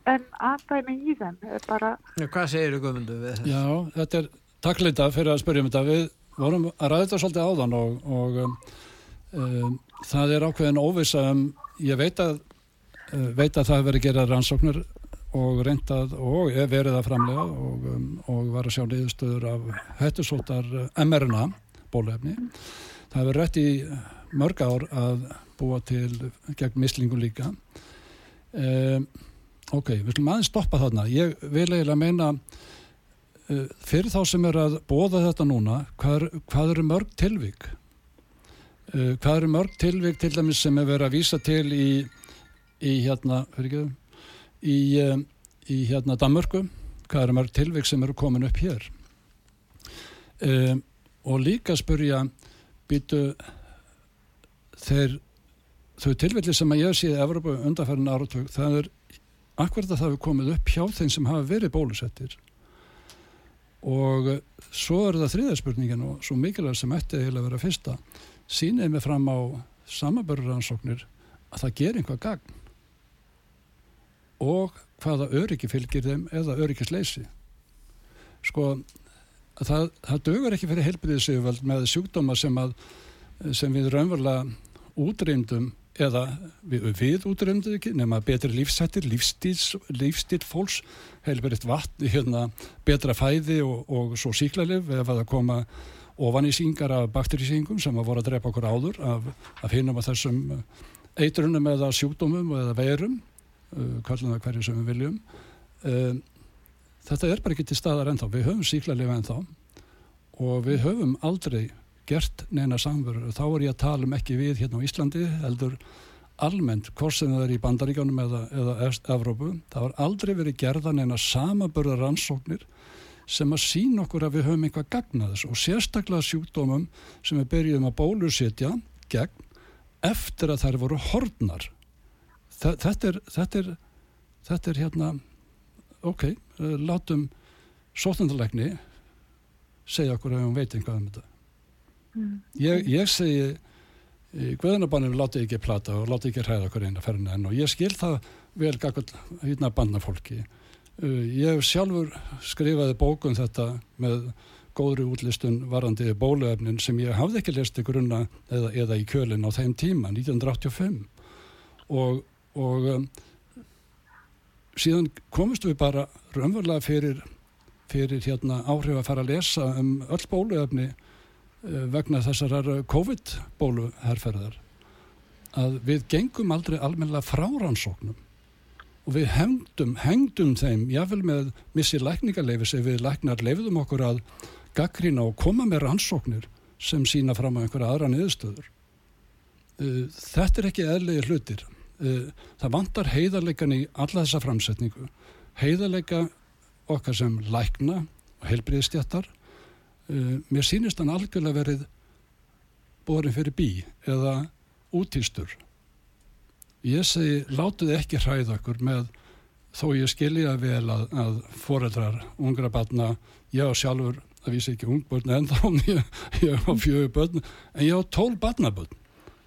mRNA-dæmi í þeim? Bara,
hvað segir þú Guðmundur við þetta?
já, þetta er takk Linda fyrir að spyrja um þetta við vorum að ræða þetta svolítið áðan og, og um, um, það er ákveðin óvisa um, ég veit að uh, veit að það hefur verið gerað rannsóknir og reyndað og er verið að framlega og, um, og var að sjá niðurstöður af hættusóttar uh, mRNA bólefni. Það hefur rétt í mörg ár að búa til gegn mislingum líka. Um, ok, við slum aðeins stoppa þarna. Ég vil eiginlega meina uh, fyrir þá sem er að bóða þetta núna, hvað, hvað eru mörg tilvík? Uh, hvað eru mörg tilvík til dæmis sem er verið að vísa til í, í hérna, ekki í, um, í hérna Danmörku, hvað eru mörg tilvík sem eru komin upp hér? Um, og líka spurja býtu þeir þau tilfelli sem að ég sé í Evropa undanferðin áratug, það er akkurat að það hefur komið upp hjá þeim sem hafa verið bólusettir. Og svo er það þriðarspurningin og svo mikilvæg sem ætti að vera fyrsta sýnið mig fram á samaböruransóknir að það ger einhvað gagn. Og hvaða öryggi fylgir þeim eða öryggisleysi. Sko það, það dögur ekki fyrir heilbriðisauðvöld með sjúkdóma sem, að, sem við raunverulega útrýmdum eða við, við útrýmdum ekki nema betri lífsættir, lífstíl fólks, heilbriðt vatn hérna, betra fæði og, og svo síklarlif ef að koma ofan í síngar af bakterísingum sem að voru að drepa okkur áður af, af hinum að þessum eitrunum eða sjúkdómum eða veirum uh, kallum það hverju sem við viljum. Uh, þetta er bara ekki til staðar ennþá. Við höfum síklarlif ennþá og við höfum aldrei gert neina samveru og þá er ég að tala um ekki við hérna á Íslandi heldur almennt, hvort sem það er í bandaríkjónum eða, eða Evrópu, það var aldrei verið gerða neina samaburða rannsóknir sem að sína okkur að við höfum eitthvað gagnaðis og sérstaklega sjúkdómum sem við byrjum að bólusetja gegn eftir að þær voru hornar þetta er þetta er, þetta er hérna ok, eh, látum sóttandalegni segja okkur ef hún veit einhvað um þetta.
Mm,
ég, ég segi í Guðunabanninu láti ekki plata og láti ekki hræða okkur eina ferðin enn. Og ég skil það vel gagvall hérna banna fólki uh, ég hef sjálfur skrifaði bókum þetta með góðri útlistun varandi bóluefnin sem ég hafði ekki lest í grunna eða, eða í kjölinn á þeim tíma 1985 og, og um, síðan komist við bara raunverulega fyrir, fyrir hérna áhrif að fara að lesa um öll bóluefni uh, vegna þessarar COVID-bólu herrferðar að við gengum aldrei almennilega frá rannsóknum og við hengdum, hengdum þeim jáfnvel með missi lækningarleifis ef við læknar leifðum okkur að gaggrína og koma með rannsóknir sem sína fram á einhverja aðra niðurstöður. Uh, þetta er ekki eðlegi hlutir. Uh, það vantar heiðarleikan í alla þessa framsetningu. Heiðarleika okkar sem lækna og heilbriðstjættar. Uh, mér sínist hann algjörlega verið borin fyrir bí eða útýstur. Ég segi, látuð ekki hræða okkur með þó ég skilja vel að, að foreldrar, ungra batna, ég á sjálfur það vísi ekki ungbörn en þá ég, á fjögur börn en ég á tól barnabörn.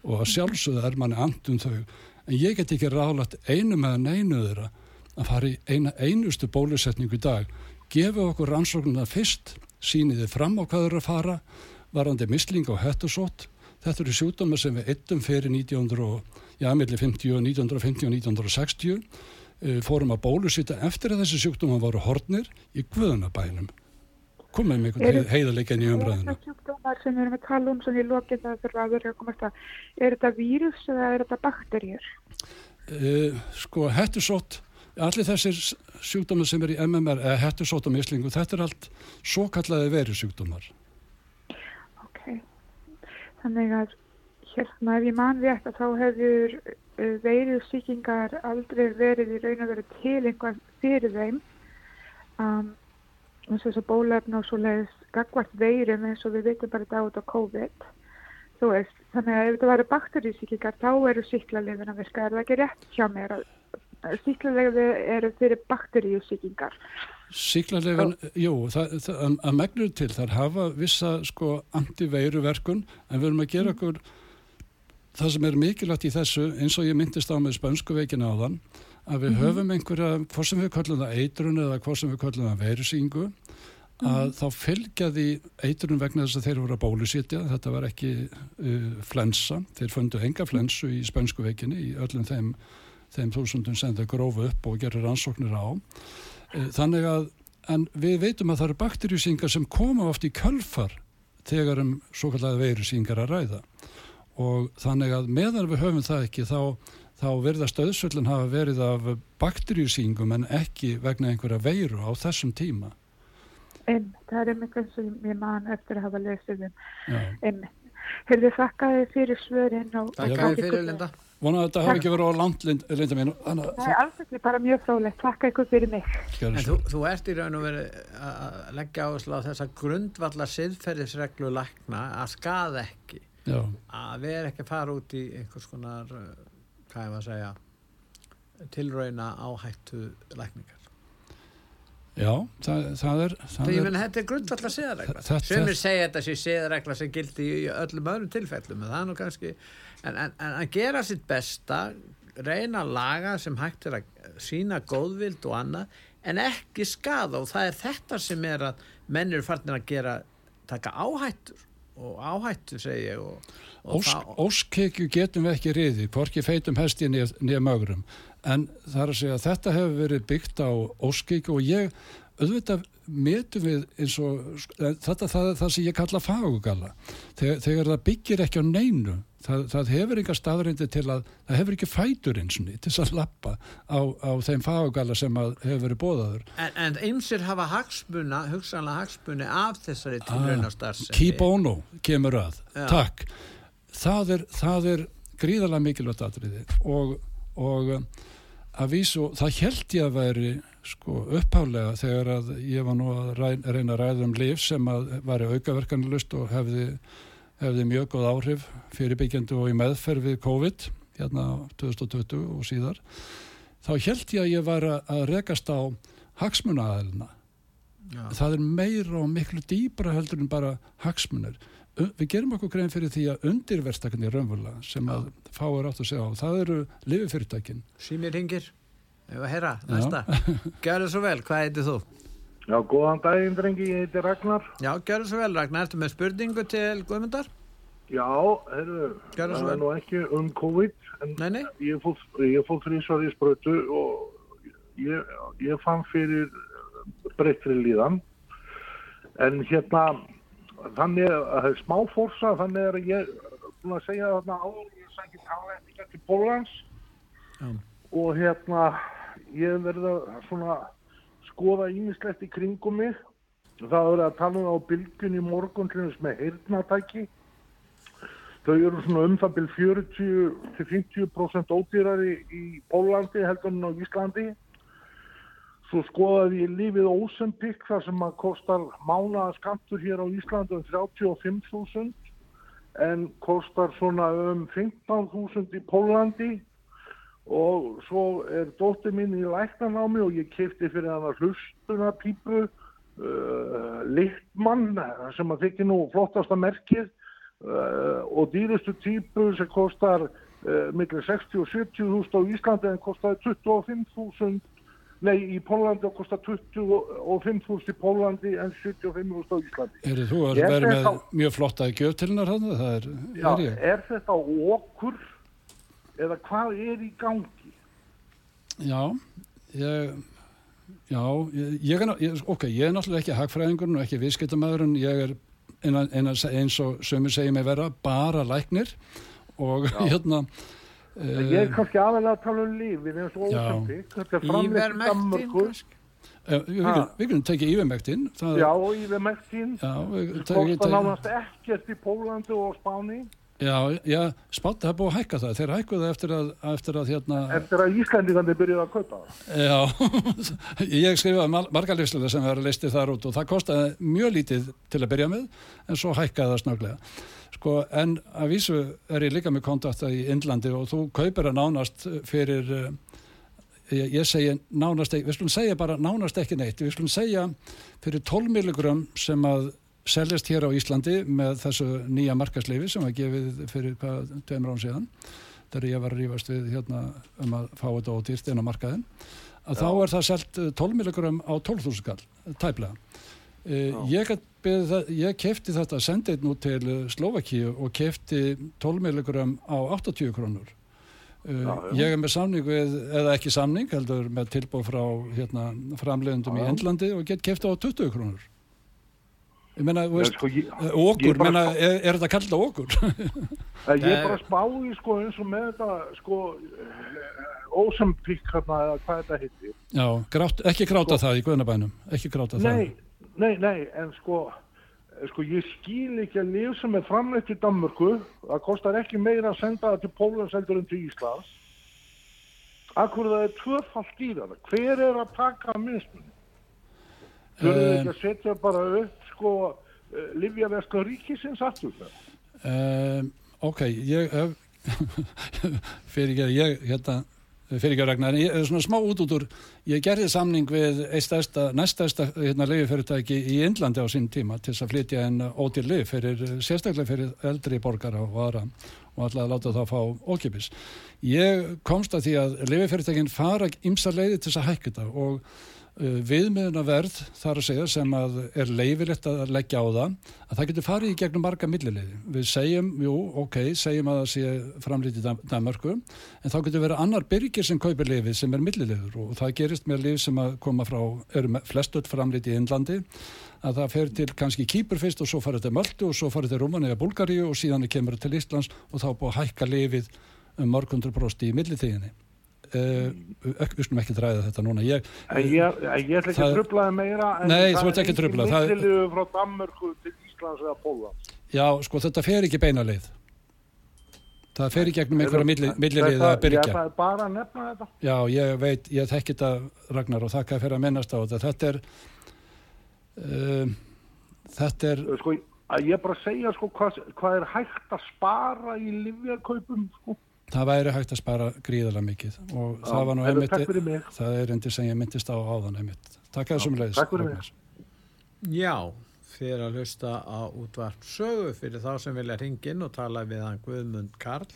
Og að sjálfsögða er manni andum þau. En ég get ekki ráðlagt einu með neinu þeirra að fara í eina einustu bólusetningu í dag. Gefa okkur rannsóknuna fyrst síniði fram á hvað þeirra fara varandi misling og höttusótt þetta eru sjúkdóma sem við eittum fyrir 1900 já, millir 50 og 1950 og 1960 eh, fórum að bólusita eftir að þessi sjúkdóma voru hornir í Guðunabænum komið með einhvern heiðarleikin í umræðinu.
Er þetta sjúkdómar sem við erum að tala um sem ég lokið það fyrir að vera að komast að, er þetta vírus eða er þetta bakterjur?
Uh, sko, hættusótt, allir þessir sjúkdómar sem er í MMR, eða hættusótt og mislingu, þetta er allt svo kallaði veru sjúkdómar.
Þannig að hérna ef ég man rétt að þá hefur uh, veiru síkingar aldrei verið í raun að vera til einhvað fyrir þeim. Um, eins og þess að bólefn og svo leiðis gagvart veirum eins og við veitum bara þetta át á COVID. Þú veist, þannig að ef þetta væri bakterísíkikar þá eru síklarlefin að virka, er það ekki rétt hjá mér að síklarlefi eru fyrir bakteríusíkingar
Síklarlefin, jú, að megnur til þar hafa vissa sko antiveiruverkun en við erum að gera okkur það sem er mikilvægt í þessu eins og ég myndist á með spönsku veikin á þann að við mm -hmm. höfum einhverja, hvort sem við kallum það eitrun eða hvort sem við kallum það veirusýngu að mm -hmm. þá fylgjaði eitrun vegna þess að þeir voru að bólusitja þetta var ekki uh, flensa. Þeir fundu enga flensu í spönsku veikinni í öllum þeim, þeim þúsundum sem þau grófu upp og gerur ansóknir á þannig að en við veitum að það eru bakterjusýngar sem koma oft í kölfar þegar um svo kallega veirusýngar að ræða og þannig að meðan við höfum það ekki þá þá verðast auðsvöldin hafa verið af bakterjusýngum en ekki vegna einhverja veiru á þessum tíma.
En það er einmitt eins og ég man eftir að hafa lesið um. En hefur þið þakkaði fyrir svörin og...
Þakkaði fyrir Linda.
Vona að þetta hafi ekki verið á land, Linda mín.
Það er alls ekki bara mjög fráleitt. Þakka ykkur fyrir mig.
En þú, þú ert í raun og verið að leggja áherslu á þessa grundvallar siðferðisreglu lakna að skaða ekki. Já. Að við erum ekki að fara út í einhvers konar hvað ég var að segja tilrauna áhættu lækningar
Já, það, það er
það ég menn þetta er grundvallar séðaregla sem er segja þetta sé séðaregla sem gildi í öllum öðrum tilfellum það er nú kannski en, en, en að gera sitt besta reyna að laga sem hægt er að sína góðvild og annað en ekki skada og það er þetta sem er að menn eru farnir að gera taka áhættur og áhættu segi ég og,
og Ósk, Óskekju getum við ekki riði hvorki feitum hesti nýja mögurum en það er að segja að þetta hefur verið byggt á óskekju og ég auðvitað metum við eins og þetta það er það sem ég kalla fagugalla þegar, þegar það byggir ekki á neinu það, það hefur enga staðrindi til að það hefur ekki fætur eins og nýtt til að lappa á, á þeim fagugalla sem hefur verið bóðaður
En, en einsir hafa hagsmuna hugsanlega hagsmuni af þessari tilraunastarsi
ah, Kýbónu kemur að. Já. takk, það er, það er gríðarlega mikilvægt aðriði og, og að vísu, það held ég að veri sko upphálega þegar að ég var nú að reyna að ræða um liv sem að var aukaverkanilust og hefði hefði mjög góð áhrif fyrirbyggjandi og í meðferð við COVID hérna 2020 og síðar þá held ég að ég var að rekast á hagsmunaaðelina það er meira og miklu dýbra heldur en bara hagsmunir. Við gerum okkur grein fyrir því að undirverstakarnir raunvöla sem að fáir átt að segja á það eru lififyrirtækin
Sýmir hingir, ef að herra, næsta. Það svo vel, hvað heitir þú?
Já, góðan daginn, drengi, ég heiti Ragnar.
Já, gjör svo vel, Ragnar. Ertu með spurningu til Guðmundar?
Já, herru, það er nú ekki um COVID, en
nei, nei.
ég fóð þrýsvar í sprötu og ég, ég fann fyrir breyttri líðan. En hérna, þannig að smá fórsa þannig að ég búin að segja þarna áður ég sækir tala eftir
Já.
og hérna ég verði að svona skoða ímislegt í kringum mig. Það verði að tala um á bylgun í morgun með heyrnatæki þau eru svona um það byrj 40-50% ódýrari í Pólandi heldur en á Íslandi. Svo skoðaði ég lífið Ósempik þar sem að kostar mánaða skamtur hér á Íslandu um 35.000 en kostar svona um 15.000 í Pólandi og svo er dóttir mín í læknanámi og ég kefti fyrir hann að hlustunapípu uh, Littmann sem að þykir nú flottasta merkið uh, og dýrustu típu sem kostar uh, millir 60 og 70.000 á Íslandi en kostar 25.000 Nei, í Pólandi og kostar 25.000 í Pólandi en 75.000 á Íslandi.
Eru þú að vera með mjög flotta gjöf til hennar hann? Er,
já, er þetta okkur eða hvað er í gangi?
Já, ég, já, ég er, ég, ok, ég er náttúrulega ekki hagfræðingurinn og ekki viðskiptamæðurinn, ég er eins og sömur segir mig vera bara læknir og já. hérna
Uh, ég er kannski aðalega að tala um lífið eins og ósöndík þetta er framleitt í Danmarku
uh, við kunum tekið Ívermektin
já, Ívermektin kostar nánast ekkert í Pólandi og Spáni
já, já, það er búið að hækka það. Þeir hækkuðu eftir að eftir að, hérna,
eftir að Íslandingandi byrjuði að kaupa
það. Já, ég skrifaði margarlýslega sem verður listið þar út og það kostiði mjög lítið til að byrja með en svo hækkaði það snöglega Sko, en að vísu er ég líka með kontakta í Indlandi og þú kaupir að nánast fyrir, ég, ég segi nánast ekki, við skulum segja bara nánast ekki neitt, við skulum segja fyrir 12 milligram sem að seljast hér á Íslandi með þessu nýja markasleifi sem var gefið fyrir hvað, tveimur án síðan, þegar ég var að rífast við hérna um að fá þetta ódýrt inn á markaðin, að Já. þá er það selt 12 milligram á 12.000 skall, tæplega. Uh, ég, það, ég kefti þetta sendið nú til Slovakíu og kefti 12 milligram á 80 krónur já, já. ég er með samning við, eða ekki samning heldur með tilbúð frá hérna, framlegundum í Endlandi og get kefti á 20 krónur ég menna, veist, sko, ég, okkur, menna, sko, er, er þetta kallið okkur?
ég er bara spáði sko eins og með þetta sko ósampík hérna eða hvað þetta hittir
Já, grátt, ekki gráta sko, það í Guðnabænum ekki gráta það
Nei, nei, en sko, sko ég skil ekki að lif sem er framleitt í Danmörku, það kostar ekki meira að senda það til Pólanseldur en til Íslands. Akkur það er tvöfalt í það. Hver er að taka minnstunni? Þau eru ekki að setja bara upp sko uh, Livjaverska ríkisins aftur?
Um, ok, ég hef, fyrir ekki að ég, hérna, fyrir ekki að regna, en ég er svona smá út út úr ég gerði samning við næstæsta hérna, leiðifyrirtæki í Indlandi á sín tíma til að flytja en ótil leið fyrir, sérstaklega fyrir eldri borgara og aðra og alltaf að láta það fá ókipis. Ég komst að því að leiðifyrirtækin fara ymsa leiði til þess að hækka þetta og uh, viðmiðunaverð þar að segja sem að er leifilegt að leggja á það að það getur farið í gegnum marga millileiði. Við segjum, jú, ok, segjum að það sé framlítið Danmarku en þá getur verið annar byrgir sem kaupir leifið sem er millileiður og það gerist með leif sem að koma frá, eru flestut framlítið í Indlandi að það fer til kannski Kýpur fyrst og svo farið til Möldu og svo farið til Rúmani eða Bulgaríu og síðan kemur það til Íslands og þá búið að hækka leifið um margundur prosti í millitíðinni Uh, við skulum ekki dræða þetta núna.
Ég, ég, ég ætla ekki að tröflaði meira
nei, það er ekki
millilu frá Danmörku til Íslands eða Póland
já, sko þetta fer ekki beina leið. Það fer ekki gegnum einhverja millilið að byrja
það er bara að nefna þetta.
Já, ég veit, ég þekki þetta Ragnar og þakka fyrir að minnast á þetta. Þetta er uh, þetta er
sko, ég bara segja sko hvað, hvað er hægt að spara í livjarkaupum sko
það væri hægt að spara gríðarlega mikið og Já, það var nú einmitt það er endur sem ég myndist á áðan einmitt. Takk að þessum leiðis
Já, fyrir að hlusta á útvart sögu fyrir þá sem vilja hringin og tala við hann Guðmund Karl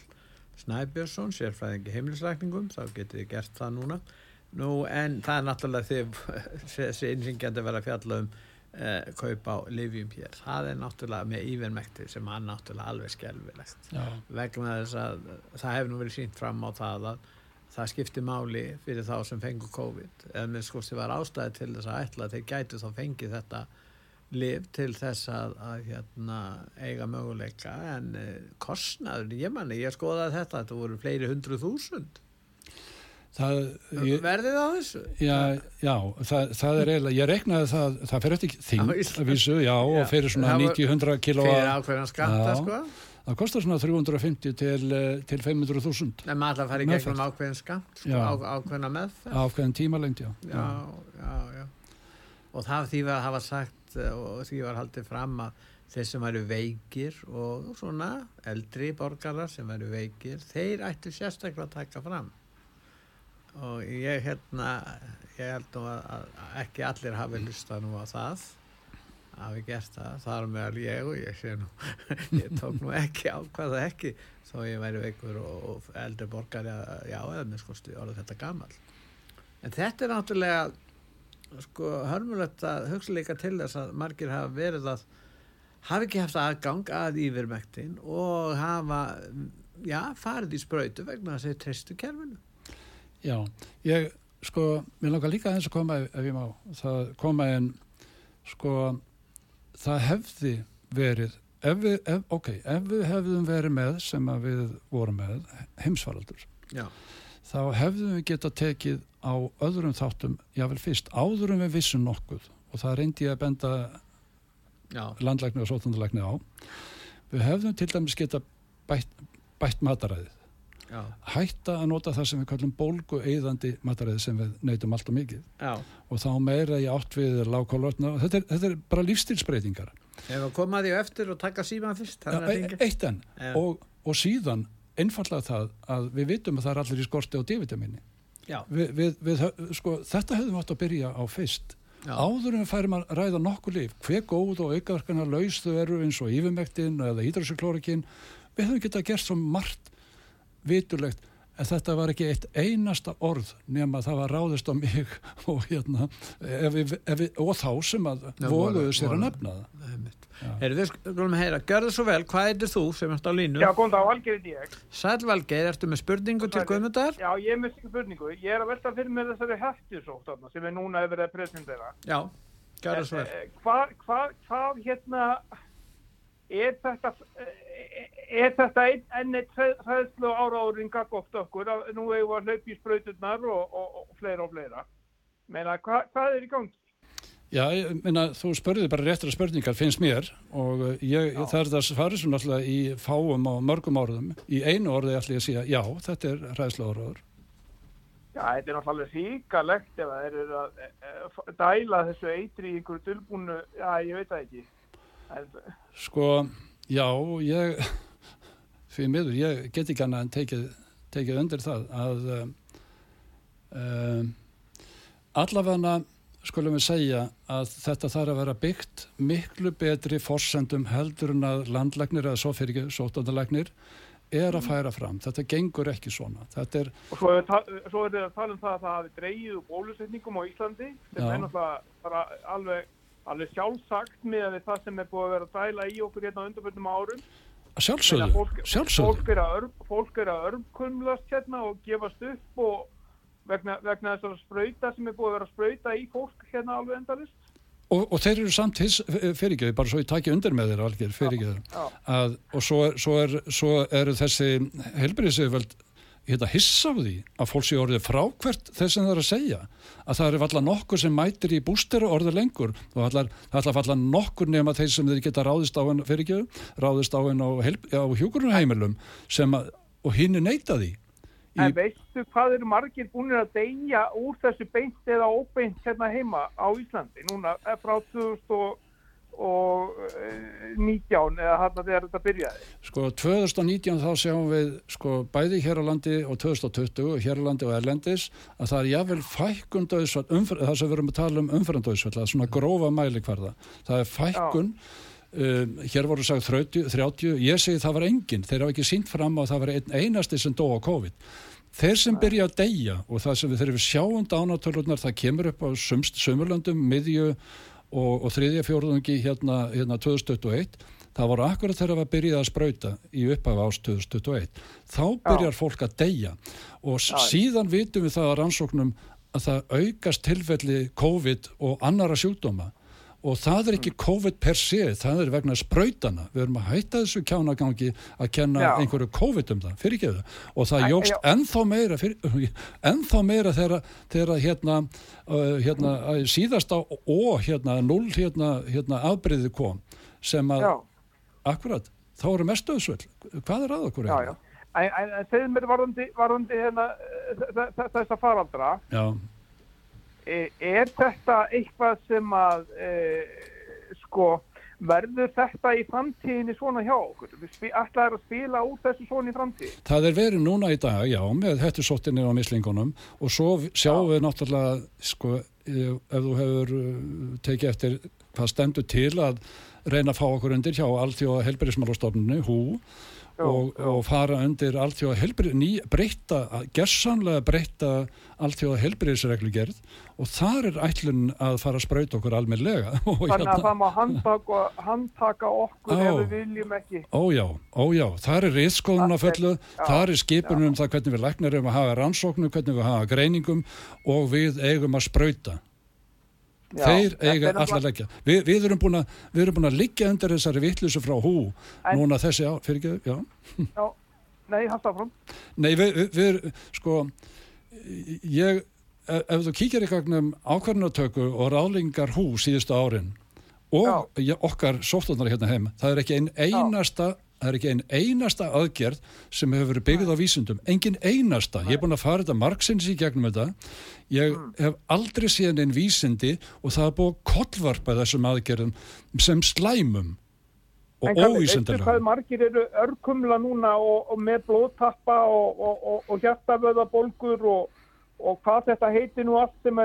Snæbjörnsson, sérfræðingi heimilisrækningum þá getur þið gert það núna. Nú en það er náttúrulega því þessi innringjandi verða fjalla um uh, kaupa á livjum hér það er náttúrulega með ívermekti sem er náttúrulega alveg skelvilegt vegna þess að það hefur nú verið sínt fram á það að það skiptir máli fyrir þá sem fengur COVID. Eða með skoðst því var ástæði til þess að ætla þeir gætu þá fengið þetta liv til þess að, að hérna, eiga möguleika. En uh, kostnaður, ég manni, ég skoðaði þetta, þetta voru fleiri hundru þúsund.
Það, ég,
Verðið á þessu?
já, já það, það er eiginlega, ég reiknaði það, það fer eftir þing að vísu, já,
Já.
og fyrir svona
Það var-
90-100 kíló
Fyrir ákveðan skatta, sko?
það kostar svona 350 til, eh, til 500.000
En maður að fara í gegnum ákveðin skamt, sko, á, ákveðina meðferð.
ákveðin tímalengd, já.
já, já, já. Og það því að hafa sagt eh, og því var haldið fram að þeir sem væru veikir og svona eldri borgarar sem væru veikir, þeir ættu sérstaklega að taka fram. Og ég hérna, ég held nú að, ekki allir hafi hlustað nú á það, hafi gert það, það er meðal ég og ég sé nú, ég tók nú ekki ákvaða ekki, þó ég væri veikur og, og eldri borgari, að- já, eða með skoðstu orðið þetta gamall. En þetta er náttúrulega sko hörmulegt að hugsa líka til þess að margir hafa verið að hafa ekki haft aðgang að yfirmektin og hafa já, farið í sprautu vegna að þeir treystu kerfinu.
Já, ég, sko, mér langar líka aðeins að koma, ef, ég má, það koma en, sko, það hefði verið, ef við, ef, ok, ef við hefðum verið með, sem að við vorum með, heimsfaraldur,
Já.
þá hefðum við geta tekið á öðrum þáttum, jável fyrst, áður en við vissum nokkuð, og það reyndi ég að benda
Já,
landlækni og sótundalækni á, við hefðum til dæmis geta bætt, bætt mataræðið.
Já,
hætta að nota það sem við kallum bólgu eðandi mataræði sem við neytum alltaf mikið.
Já.
og þá meira í átt við lágkólvarna og þetta er, þetta er bara lífstilsbreytingar
Ef að koma því eftir og taka síman fyrst,
Já, e- eitt enn. Og, og síðan einfallega það að við vitum að það er allir í skorti á D-vitamini
Já,
við, við, við, sko, þetta hefðum við átt að byrja á fyrst.
Já,
áður en við færum að ræða nokkur líf hver góð og aukaverkana laus þau eru eins og yfirmektin eða hýdrasiklórikin við höfum getað gert svo margt vitulegt en þetta var ekki eitt einasta orð nema það var ráðist á mig og hérna ef við, ef við, og þá sem að
voru-
sér að nefna það
það er. Heyrðu, við skulum að heyra, gjörðu svo vel, hvað heitir þú sem ert á línu?
Já, góðan dag, Valgeir heiti ég.
Sæl Valgeir, ertu með spurningu til. Guðmundar?
Já, ég er með spurningu. Ég er að velta fyrir mér þessari þarna sem er núna verið að presentera.
Já, gjörðu svo vel.
Eh, Hvað, hvað, hvað hérna, er þetta, eh, er þetta einn enn eitt hræðslu áraðurinn gagótt okkur? að Nú hefur við að hlaupa í sprauturnar og, og, og fleira og fleira. Meina, hva, hvað er í gangi?
Já, ég minna, þú spurði bara réttra spurningar finnst mér og uh, ég, það er það farið svo náttúrulega í fáum og mörgum orðum í einu orði ætla ég að segja, já, þetta er ræðslega orður
Já, þetta er náttúrulega síkalegt ef það eru að e, e, dæla þessu eitri í einhverju dulbúnu, já, ég veit það ekki.
Sko, já, ég fyrir miður, ég get ekki annað en tekið, tekið undir það að um, um, allavega skulum við segja að þetta þarf að vera byggt miklu betri forsendum heldur en að landlagnir eða svo fyrir ekki sóttandalæknir er að færa fram. Þetta gengur ekki svona. Þetta er,
Og svo er, þetta að tala um það að það hafi dreigið úr bólusetningum á Íslandi sem er náttúrulega alveg, alveg sjálfsagt með það sem er búið að vera að dæla í okkur hérna á undanbjörnum árum.
sjálfsögðu,
fólk,
sjálfsögðu.
fólk er að, er örmkumlast hérna og gefast upp og vegna, vegna þessar sprauta sem er búið að vera að sprauta í fólk hérna alveg endalist.
Og, og þeir eru samt fyrirgjöðu, bara svo ég taki undir með þeir algjör. Að, og svo, er, svo, er, svo eru þessi helbriðsöföld hérna hissa á því að fólk sé orðið frákvært þess að það er að segja. Að það eru alltaf nokkur sem mætir í bústera orðið lengur. Og allar, það er alltaf nokkur nema þeir sem þeir geta ráðist á henn fyrir ekki, ráðist á henn á, á hjúkurunheimilum og hinn er neytaði
En veistu hvað eru margir búinir að deyja úr þessu beint eða óbeint hérna heima á Íslandi? Núna eh, frá 2000 og eh, 19 eða hann að þegar þetta byrjaði?
Sko 2019 þá sjáum við sko bæði hér á landi og 2020 hér á landi og erlendis að það er jáfnvel fækkun döðsvall það sem við erum að tala um umfærandauðsvall það er svona grófa mælikvarða. Það er fækkun um, hér voru sagt 30, 30 ég segi það var enginn, þeir hafa ekki sínt fram að það var einn einasti sem dó á COVID. Þeir sem byrja að deyja og það sem við þurfum sjáum dánatölunar það kemur upp á sömurlöndum miðju og, og þriðja fjórðungi hérna, hérna 2021 það voru akkurat þegar það byrjaði að sprauta í upphæfa ást 2021 þá byrjar fólk að deyja og
Já.
síðan vitum við það að rannsóknum að það aukast tilfelli COVID og annara sjúkdóma og það er ekki COVID per se, það er vegna sprautana, við erum að hætta þessu kjánagangi að kenna
Já.
einhverju COVID um það, fyrir ekki það og það jógst ennþá meira fyrir, ennþá meira þegar, hérna, uh, hérna að síðasta og hérna null hérna, hérna afbreyði kom sem að,
Já,
akkurat þá eru mest döðsvöld, hvað er að okkur
já, já. En, en, en segðu mér varðandi, varðandi hérna, eh, þ- þ- þessa faraldra,
já,
er þetta eitthvað sem að, e, sko, verður þetta í framtíðinni svona hjá okkur? Spi- ætlaðir að spila út þessu svona í framtíð?
Það er verið núna í dag, já, með hættusóttinni á mislingunum og svo sjáum við náttúrulega, sko, ef ef þú hefur tekið eftir hvað stendur til að reyna að fá okkur undir hjá Alþjóða helbriðismálastofnunni, hú,
Já,
og, og fara undir Alþjóða helbrið, ný, breyta, gersamlega breyta Alþjóða helbriðisreglugerð og þar er ætlun að fara að sprauta okkur almennlega. og
Þannig
hérna-
að það má handtaka, handtaka okkur
Já.
ef við viljum ekki.
Ójá, ójá, það er riðskóðun að fullu,
já,
það er skipunum um það hvernig við læknar um að hafa rannsóknum, hvernig við hafa greiningum og við eigum að sprauta.
Já,
Þeir eiga allar
nefnilega-
leggja. Vi, við erum búin að, við erum búin að liggja undir þessari vittlusu frá hú
En-
núna þessi á, fyrir ekki, já.
Já, nei, halda fram.
Nei, við, við, sko, ég, ef, þú kíkir í gagnum ákvarðanatöku og ráðlingar hú síðustu árin og ja, okkar sóttunar hérna heim, það er ekki ein einasta það er ekki ein einasta aðgerð sem hefur verið byggð á vísundum, engin einasta. Ég er búin að fara þetta margsins í gegnum þetta. Ég hef aldrei séð einn vísindi og það er búið að kollvarpa þessum aðgerðum sem slæmum og
En hvað- veistu
óvísindilega
hvað margir eru örkumla núna og, og með blóðtappa og, og, og, og hjartavöðabólgur og, og hvað þetta heiti nú allt sem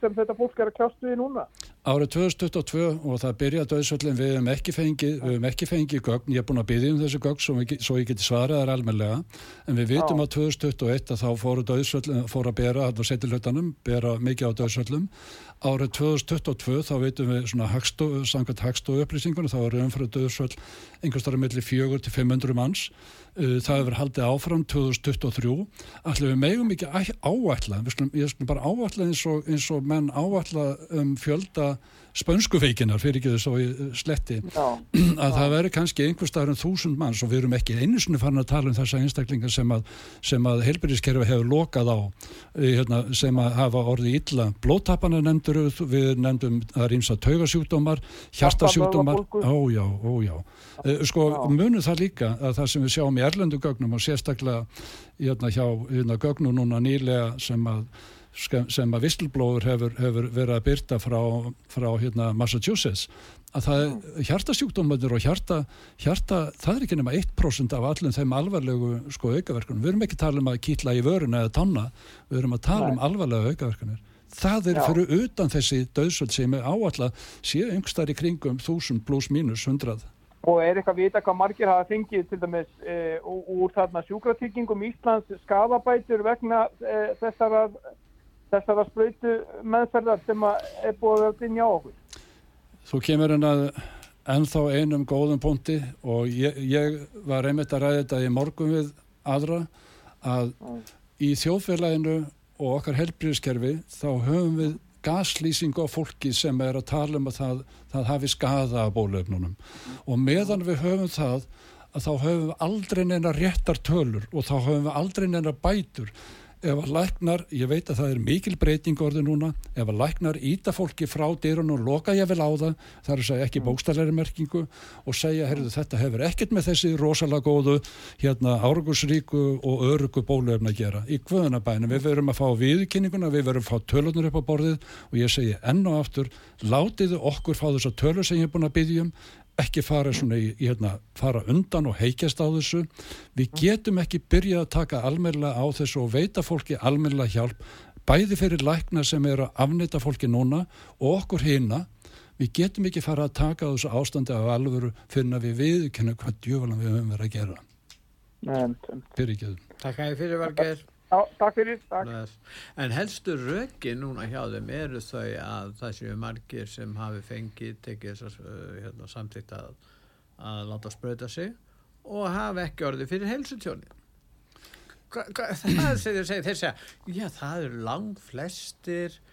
sem þetta fólk er að kljást við núna?
Árið 2022 og það byrja döðsvöldin við hefum ekki fengið, við hefum ekki fengið gögn, ég er búin að byggja um þessu gögn svo, við, svo ég geti svarað þar almenlega en við vitum að 2021 að þá fóru döðsvöldin, fóru að bera, þetta var setjulötanum, bera mikið á döðsvöldum árið 2022 þá veitum við svona hagstó, samkvæmt hagstofu upplýsingunum þá eru umfrað döðsvöld einhverstara milli 4 til 500 manns. Uh, það hefur haldið áfram 2023 allir við megum ekki áætla við skulum, ég skulum bara áætla eins og, eins og menn áætla um fjölda spönskuveikinar fyrir ekki þess og sletti.
Já,
að það veri kannski einhver staðar um þúsund manns og við erum ekki einu sinni farin að tala um þessa einstaklingar sem að, að heilbyrðiskerfi hefur lokað á eh, hérna, sem að hafa orðið illa. Blóttapana nefndur við nefndum að rýmsa taugasjúkdómar hjartasjúkdómar. Ójá, ójá Eh, sko
Já.
munum það líka að það sem við sjáum í erlendu gögnum og sérstaklega hérna, hjá hérna, gögnum núna nýlega sem að sem að Whistleblóður hefur, hefur verið að byrta frá, frá hérna, Massachusetts að það er hjartasjúkdómanir og hjarta, hjarta, það er ekki nema 1% af allum þeim alvarlegu sko aukaverkunum. Við erum ekki að tala um að kýtla í vöruna eða tanna, við erum að tala um alvarlega aukaverkunir. Það er
Já.
fyrir utan þessi döðsvöld sem er áallega séu yngstar í kringum 1000 pluss mínus 100.
og er eitthvað vita hvað margir hafa fengið til dæmis e, úr, þarna sjúkratryggingum Íslands skadabætur vegna e, þessara, þessara sprautu meðferðar sem er búið að dynja á okkur.
Þú kemur henn að ennþá einum góðum punkti og ég, ég var einmitt að ræða þetta í morgun við aðra að í þjóðfélaginu og okkar helbriðskerfi þá höfum við gaslýsingu á fólki sem er að tala um að það, það hafi skada af bólöfnunum og meðan við höfum það að þá höfum við aldrei neina réttar tölur og þá höfum við aldrei neina bætur ef að læknar, ég veit að það er mikil breyting orði núna, ef að læknar íta fólki frá dyrun og loka ég vel á það það er að segja ekki bókstæðlega merkingu og segja, heyrðu, þetta hefur ekkert með þessi rosalega góðu, hérna árgusríku og örugu bóluefna að gera í kvöðunabænum, við verum að fá viðkynninguna, við verum að fá tölunur upp á borðið og ég segi enn og aftur látiðu okkur fá þessa tölur sem ég er búin að byggja um ekki fara svona í, hérna, fara undan og heikjast á þessu. Við getum ekki byrjað að taka almennilega á þessu og veita fólki almennilega hjálp bæði fyrir lækna sem eru að afnita fólki núna og okkur hina. Við getum ekki fara að taka á þessu ástandi af alvöru fyrir að við viðkynna hvað djöfulan við höfum verið að gera. Ekki
Takk að ég fyrir Valgeir.
Já, takk fyrir, takk.
En helstu rökin núna hjá þeim eru þau að það séu margir sem hafi fengið, tekið þess að hérna, samtíkt að, að láta sprauta sig og hafi ekki orðið fyrir helsutjóni. Hva, hva, það sem þeir segja, já það eru langt flestir uh,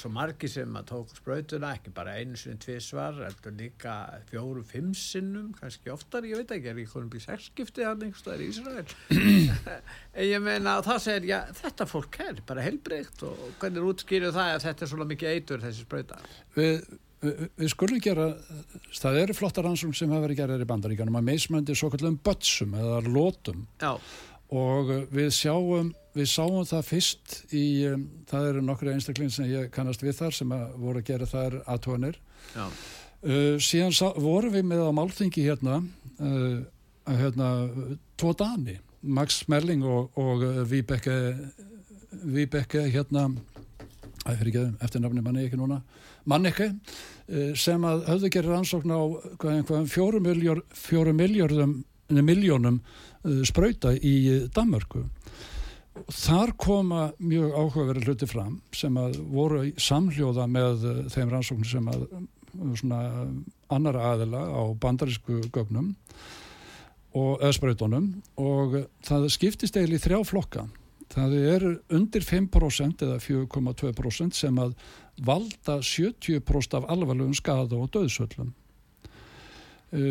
svo margi sem að tók sprautuna, ekki bara einu sinni tvísvar, heldur líka fjóru, fimm sinnum, kannski oftar, ég veit ekki, er ég konum býð sexskipti hann einhverstaðar í Ísrael. en ég meina, það segir, já, þetta fólk er bara helbreykt og hvernig útskýrðu það að þetta er svona mikið eitur þessi sprauta?
Við, við, við skulum gera, það eru flotta rannsókn sem hafa verið gerðir í bandaríkanum að meismöndi svo kallum bötsum eða lótum
Já,
og við sjáum við sáum það fyrst í um, það eru nokkru einstakling sem ég kannast við þar sem að voru að gera þær aðtónir uh, síðan sá, vorum við með á málþingi hérna uh, að hérna tvo dani, Max Smerling og, og Vibeke Vibeke hérna það fyrir ekki eftir nafni manni ekki núna Manneke uh, sem að höfðu gerir ansókn á fjórum miljörðum miljónum uh, sprauta í Danmörku. Þar koma mjög áhugaverið hluti fram sem að voru samhljóða með uh, þeim rannsóknir sem að uh, svona annara aðila á bandarísku gögnum og eða sprautunum. Og það skiptist eiginlega í þrjá flokka. Það er undir 5% eða 4,2% sem að valda 70% af alvarlegum skada og döðsöllum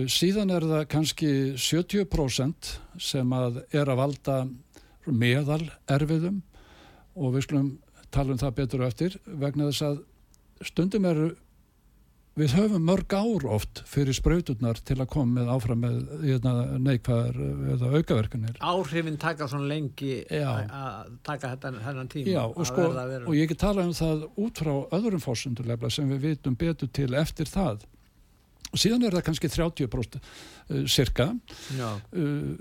síðan er það kannski 70% sem að er að valda meðal erfiðum og við skulum tala um það betur eftir vegna þess að stundum eru við höfum mörg ár oft fyrir sprauturnar til að koma með áfram með hérna, neikvæðar eða aukaverkanir.
Áhrifin taka svona lengi að taka hennan tíma
Já, og, sko, og ég get talað um það út frá öðrum fórsundulefla sem við vitum betur til eftir það og síðan er það kannski 30% uh, cirka uh,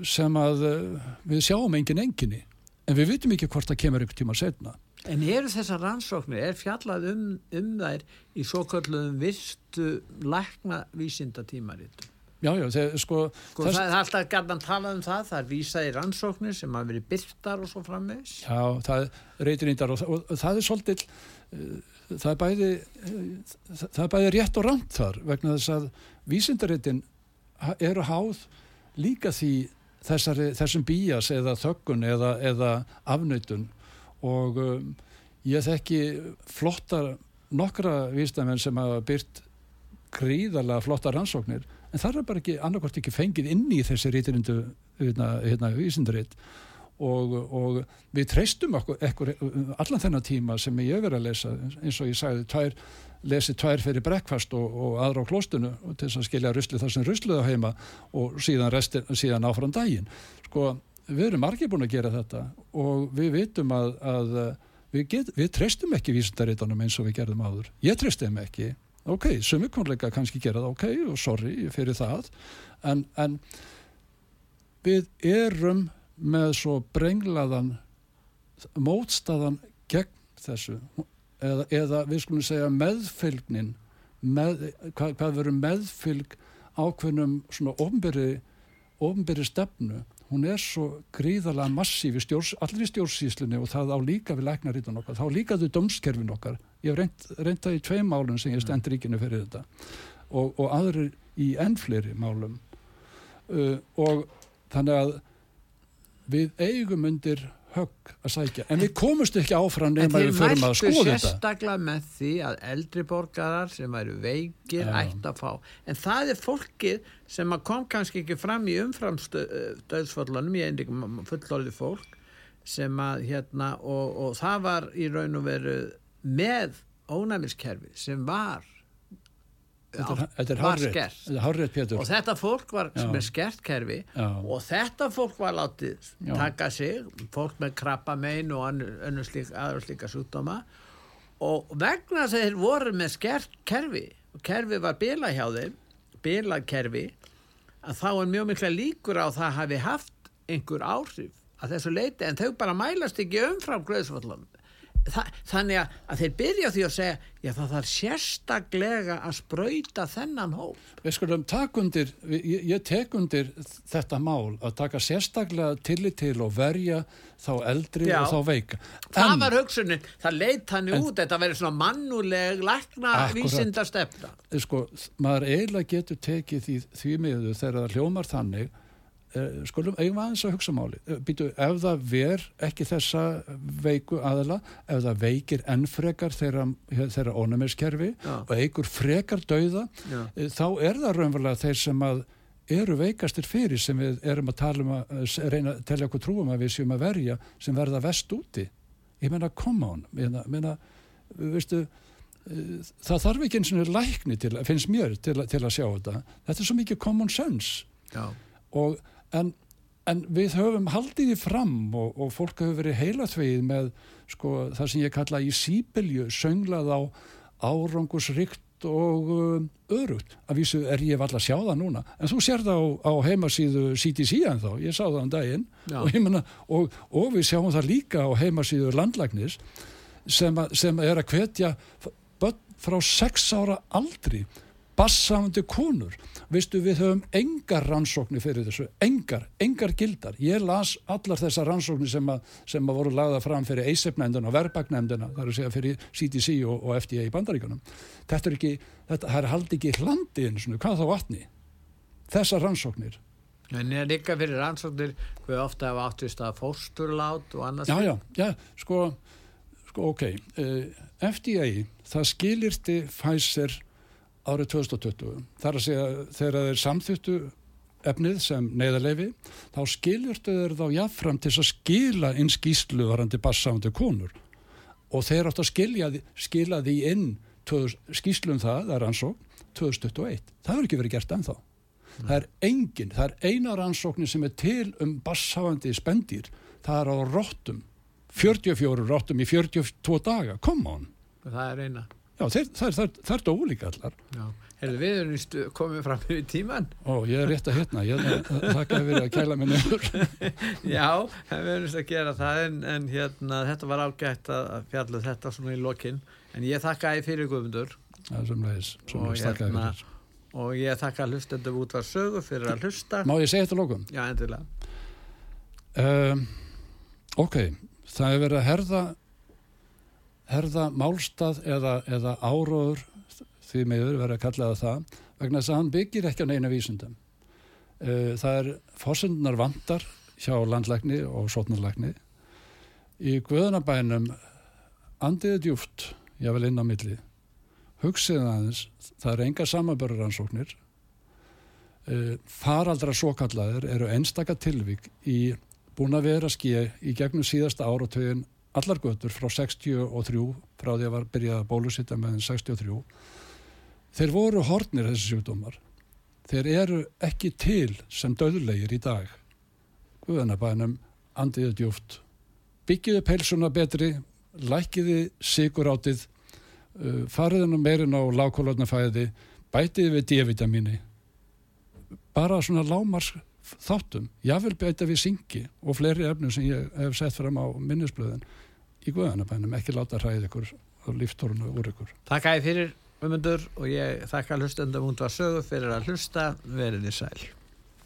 sem að uh, við sjáum engin enginni en við vitum ekki hvort það kemur einhvern tíma setna
En eru þessar rannsóknir, er fjallað um, um þær í svo kalluðum virtu lækna vísinda tímaritum?
já, já, þegar sko
Sko,
þess-
það er alltaf gætan talað um það, það er vísað í rannsóknir sem hafa verið byrtar og svo framvegis.
Já, það reytir índar og, og, og það er svolítið uh, það er bæði uh, það er bæði rétt og rámt þar vegna þess að vísindaritin ha- eru háð líka því þessari, þessum bías eða þöggun eða, eða afnöytun og um, ég þekki flottar nokkra vísdamenn sem hafa byrt gríðarlega flottar rannsóknir en það er bara ekki annarkvort ekki fengið inn í þessi rítirindu hérna, hérna, vísindaritt og, og við treystum okkur, ekkur, allan þennan tíma sem ég verið að lesa eins og ég sagði, tvær, lesi tvær fyrir brekkfast og, og aðra á klóstunu til þess að skilja rusli þar sem rusluð á heima og síðan, restin, síðan áfram daginn. Sko, við erum margir búin að gera þetta og við vitum að, að við, get, við treystum ekki vísindaritunum eins og við gerðum áður. Ég treysti þeim ekki. Ok, sumi konleika kannski gera það, ok, og sorry fyrir það. En, en við erum með svo brenglaðan mótstaðan gegn þessu. Eða, eða við skulum segja meðfylgnin með, hvað, hvað verður meðfylg ákveðnum svona ofnbyrri ofnbyrri stefnu. Hún er svo gríðalega massíf í stjórns, allir í stjórnsýslunni og það á líka við læknarítan okkar, þá líka þau dömskerfin okkar. Ég hef reynt, reynt það í tvei málum sem ég stend ríkinu fyrir þetta. Og, og aðrir í enn fleiri málum. Uh, og þannig að við eigum undir högg að sækja en við komumst ekki áfram
En
nema
þeir
við förum að
mæltu
skoða þetta
sérstaklega með því að eldri borgarar sem væru veikir
Já.
ætti að fá. En það er fólkið sem kom kannski ekki fram í umframstöðsföllunum, ég einnig fullorði fólk sem að hérna og, og það var í raun og veru með ónæmiskerfi sem var
þetta er, hárrétt Pétur
og þetta fólk var
Já.
með skert kerfi
Já.
og þetta fólk var látið
Já.
taka sig, fólk með krabba mein og önnur, önnur slík, aðra slíka sjúkdóma og vegna þess að þeir voru með skert kerfi og kerfi var bila hjá þeim bila kerfi að þá er mjög mikla líkur á það hafi haft einhver áhrif að þessu leiti en þau bara mælast ekki umfram glöðsvallunum Þa, þannig að, að þeir byrja því að segja já það þarf sérstaklega að sprauta þennan hóp
Við skulum taka undir, ég, ég tek undir þetta mál að taka sérstaklega tillit til og verja þá eldri
Já.
og þá veika.
Það
En,
var hugsunin, það leit hann út, þetta verið svona mannuleg lækna vísinda stefna.
sko, maður eiginlega getur tekið því, því miður þegar það hljómar þannig skulum eigum aðeins að hugsa máli uh, býtu, ef það ver ekki þessa veiku aðila ef það veikir enn frekar þeirra, þeirra ónumiskerfi
Já.
og eigur frekar dauða
Já.
uh, þá er það raunverulega þeir sem að eru veikastir fyrir sem við erum að tala um að reyna að telja okkur trúum að við séum að verja sem verða vest úti ég meina, come on meina, meina, veistu það þarf ekki eins og lækni til, finnst mér til, til að sjá þetta þetta er svo mikið common sense
Já.
og, en, en við höfum haldið því fram og, og fólk hefur verið heilaþvegið með sko, það sem ég kalla í sípilju sönglað á árangusrikt og um, örugt að vísu er ég valla að sjá það núna. En þú sér það á, á heimasíðu CTC en þá, ég sá það um daginn. Og, ég meina, og, og við sjáum það líka á heimasíðu landlæknis sem, að, sem er að hvetja börn frá sex ára aldri bassafandi konur veistu við höfum engar rannsóknir fyrir þessu, engar, engar gildar. Ég las allar þessar rannsóknir sem að, sem að voru lagða fram fyrir ASEP-nefndina og verbagnefndina, það er að segja fyrir CDC og, og FDA í bandaríkunum þetta er ekki, þetta það er haldi ekki hlandi eins og hvað þá vatni? Þessar rannsóknir.
En er líka fyrir rannsóknir hvað ofta hafa áttist að fósturlát og annars
já, já, já, sko, sko ok uh, FDA, það skilirti Pfizer árið 2020 þar að segja þegar þeir samþýttu efnið sem neyðarleifi þá skilirtu þeir þá jáfnfram til að skila inn skýslu varandi bassándi konur. Og þeir átt að skilja, skila því inn 2000 skýslu um það, það er rannsókn 2021, það hefur ekki verið gert ennþá. Það er engin, það er eina rannsóknin sem er til um bassáandi spendýr, það er á róttum 44 róttum í 42 daga, come on.
Það er eina
Já, þeir, það það er, það er dólíka allar.
Já. Herðu, við erum stu, komið fram í tíman
og ég er rétt að hérna, ég þakka að vera að kæla mig nefnur
Já, við erum að gera það en, en hérna, þetta var ágætt að fjalla um þetta svona í lokin. En ég þakka æði fyrir Guðmundur.
Það semlegis,
og,
semlegis þakka
hérna,
fyrir.
og ég þakka hlustendum út var sögu fyrir að hlusta.
Má ég segja þetta lókum?
Já, endilega.
Um, ok, það er verið að herða herða málstað eða, eða áróður því meður verið að kalla það það vegna þess að hann byggir ekki á neina vísundum uh, það er fórsendunar vandar hjá landlækni og sótnarlækni í guðunabænum andiði djúft ég vil inn á milli. Hugsið aðeins, það er enga samanböruransóknir uh, faraldra svokallaðir eru einstaka tilvík í búin að vera skið í gegnum síðasta áratögin allar götur frá 63 frá því að var byrjað að bólusitta með 63 þeir voru hornir þessi sjúkdómar. Þeir eru ekki til sem döðlegir í dag. Guðanabænum andiðu djúft byggiðu pelsuna betri lækiði sigurátið uh, fariði nú meirinn á lágkólotnafæði bætiði við D-vitamini bara svona lámars þáttum, jáfnvel beita við syngi og fleiri efnum sem ég hef sett fram á minnisblöðin í guðanabænum, ekki láta hræði ykkur og líftórunu úr ykkur.
Takk æði fyrir Guðmundur og ég þakka hlustendum var sögu fyrir að hlusta veriði sæl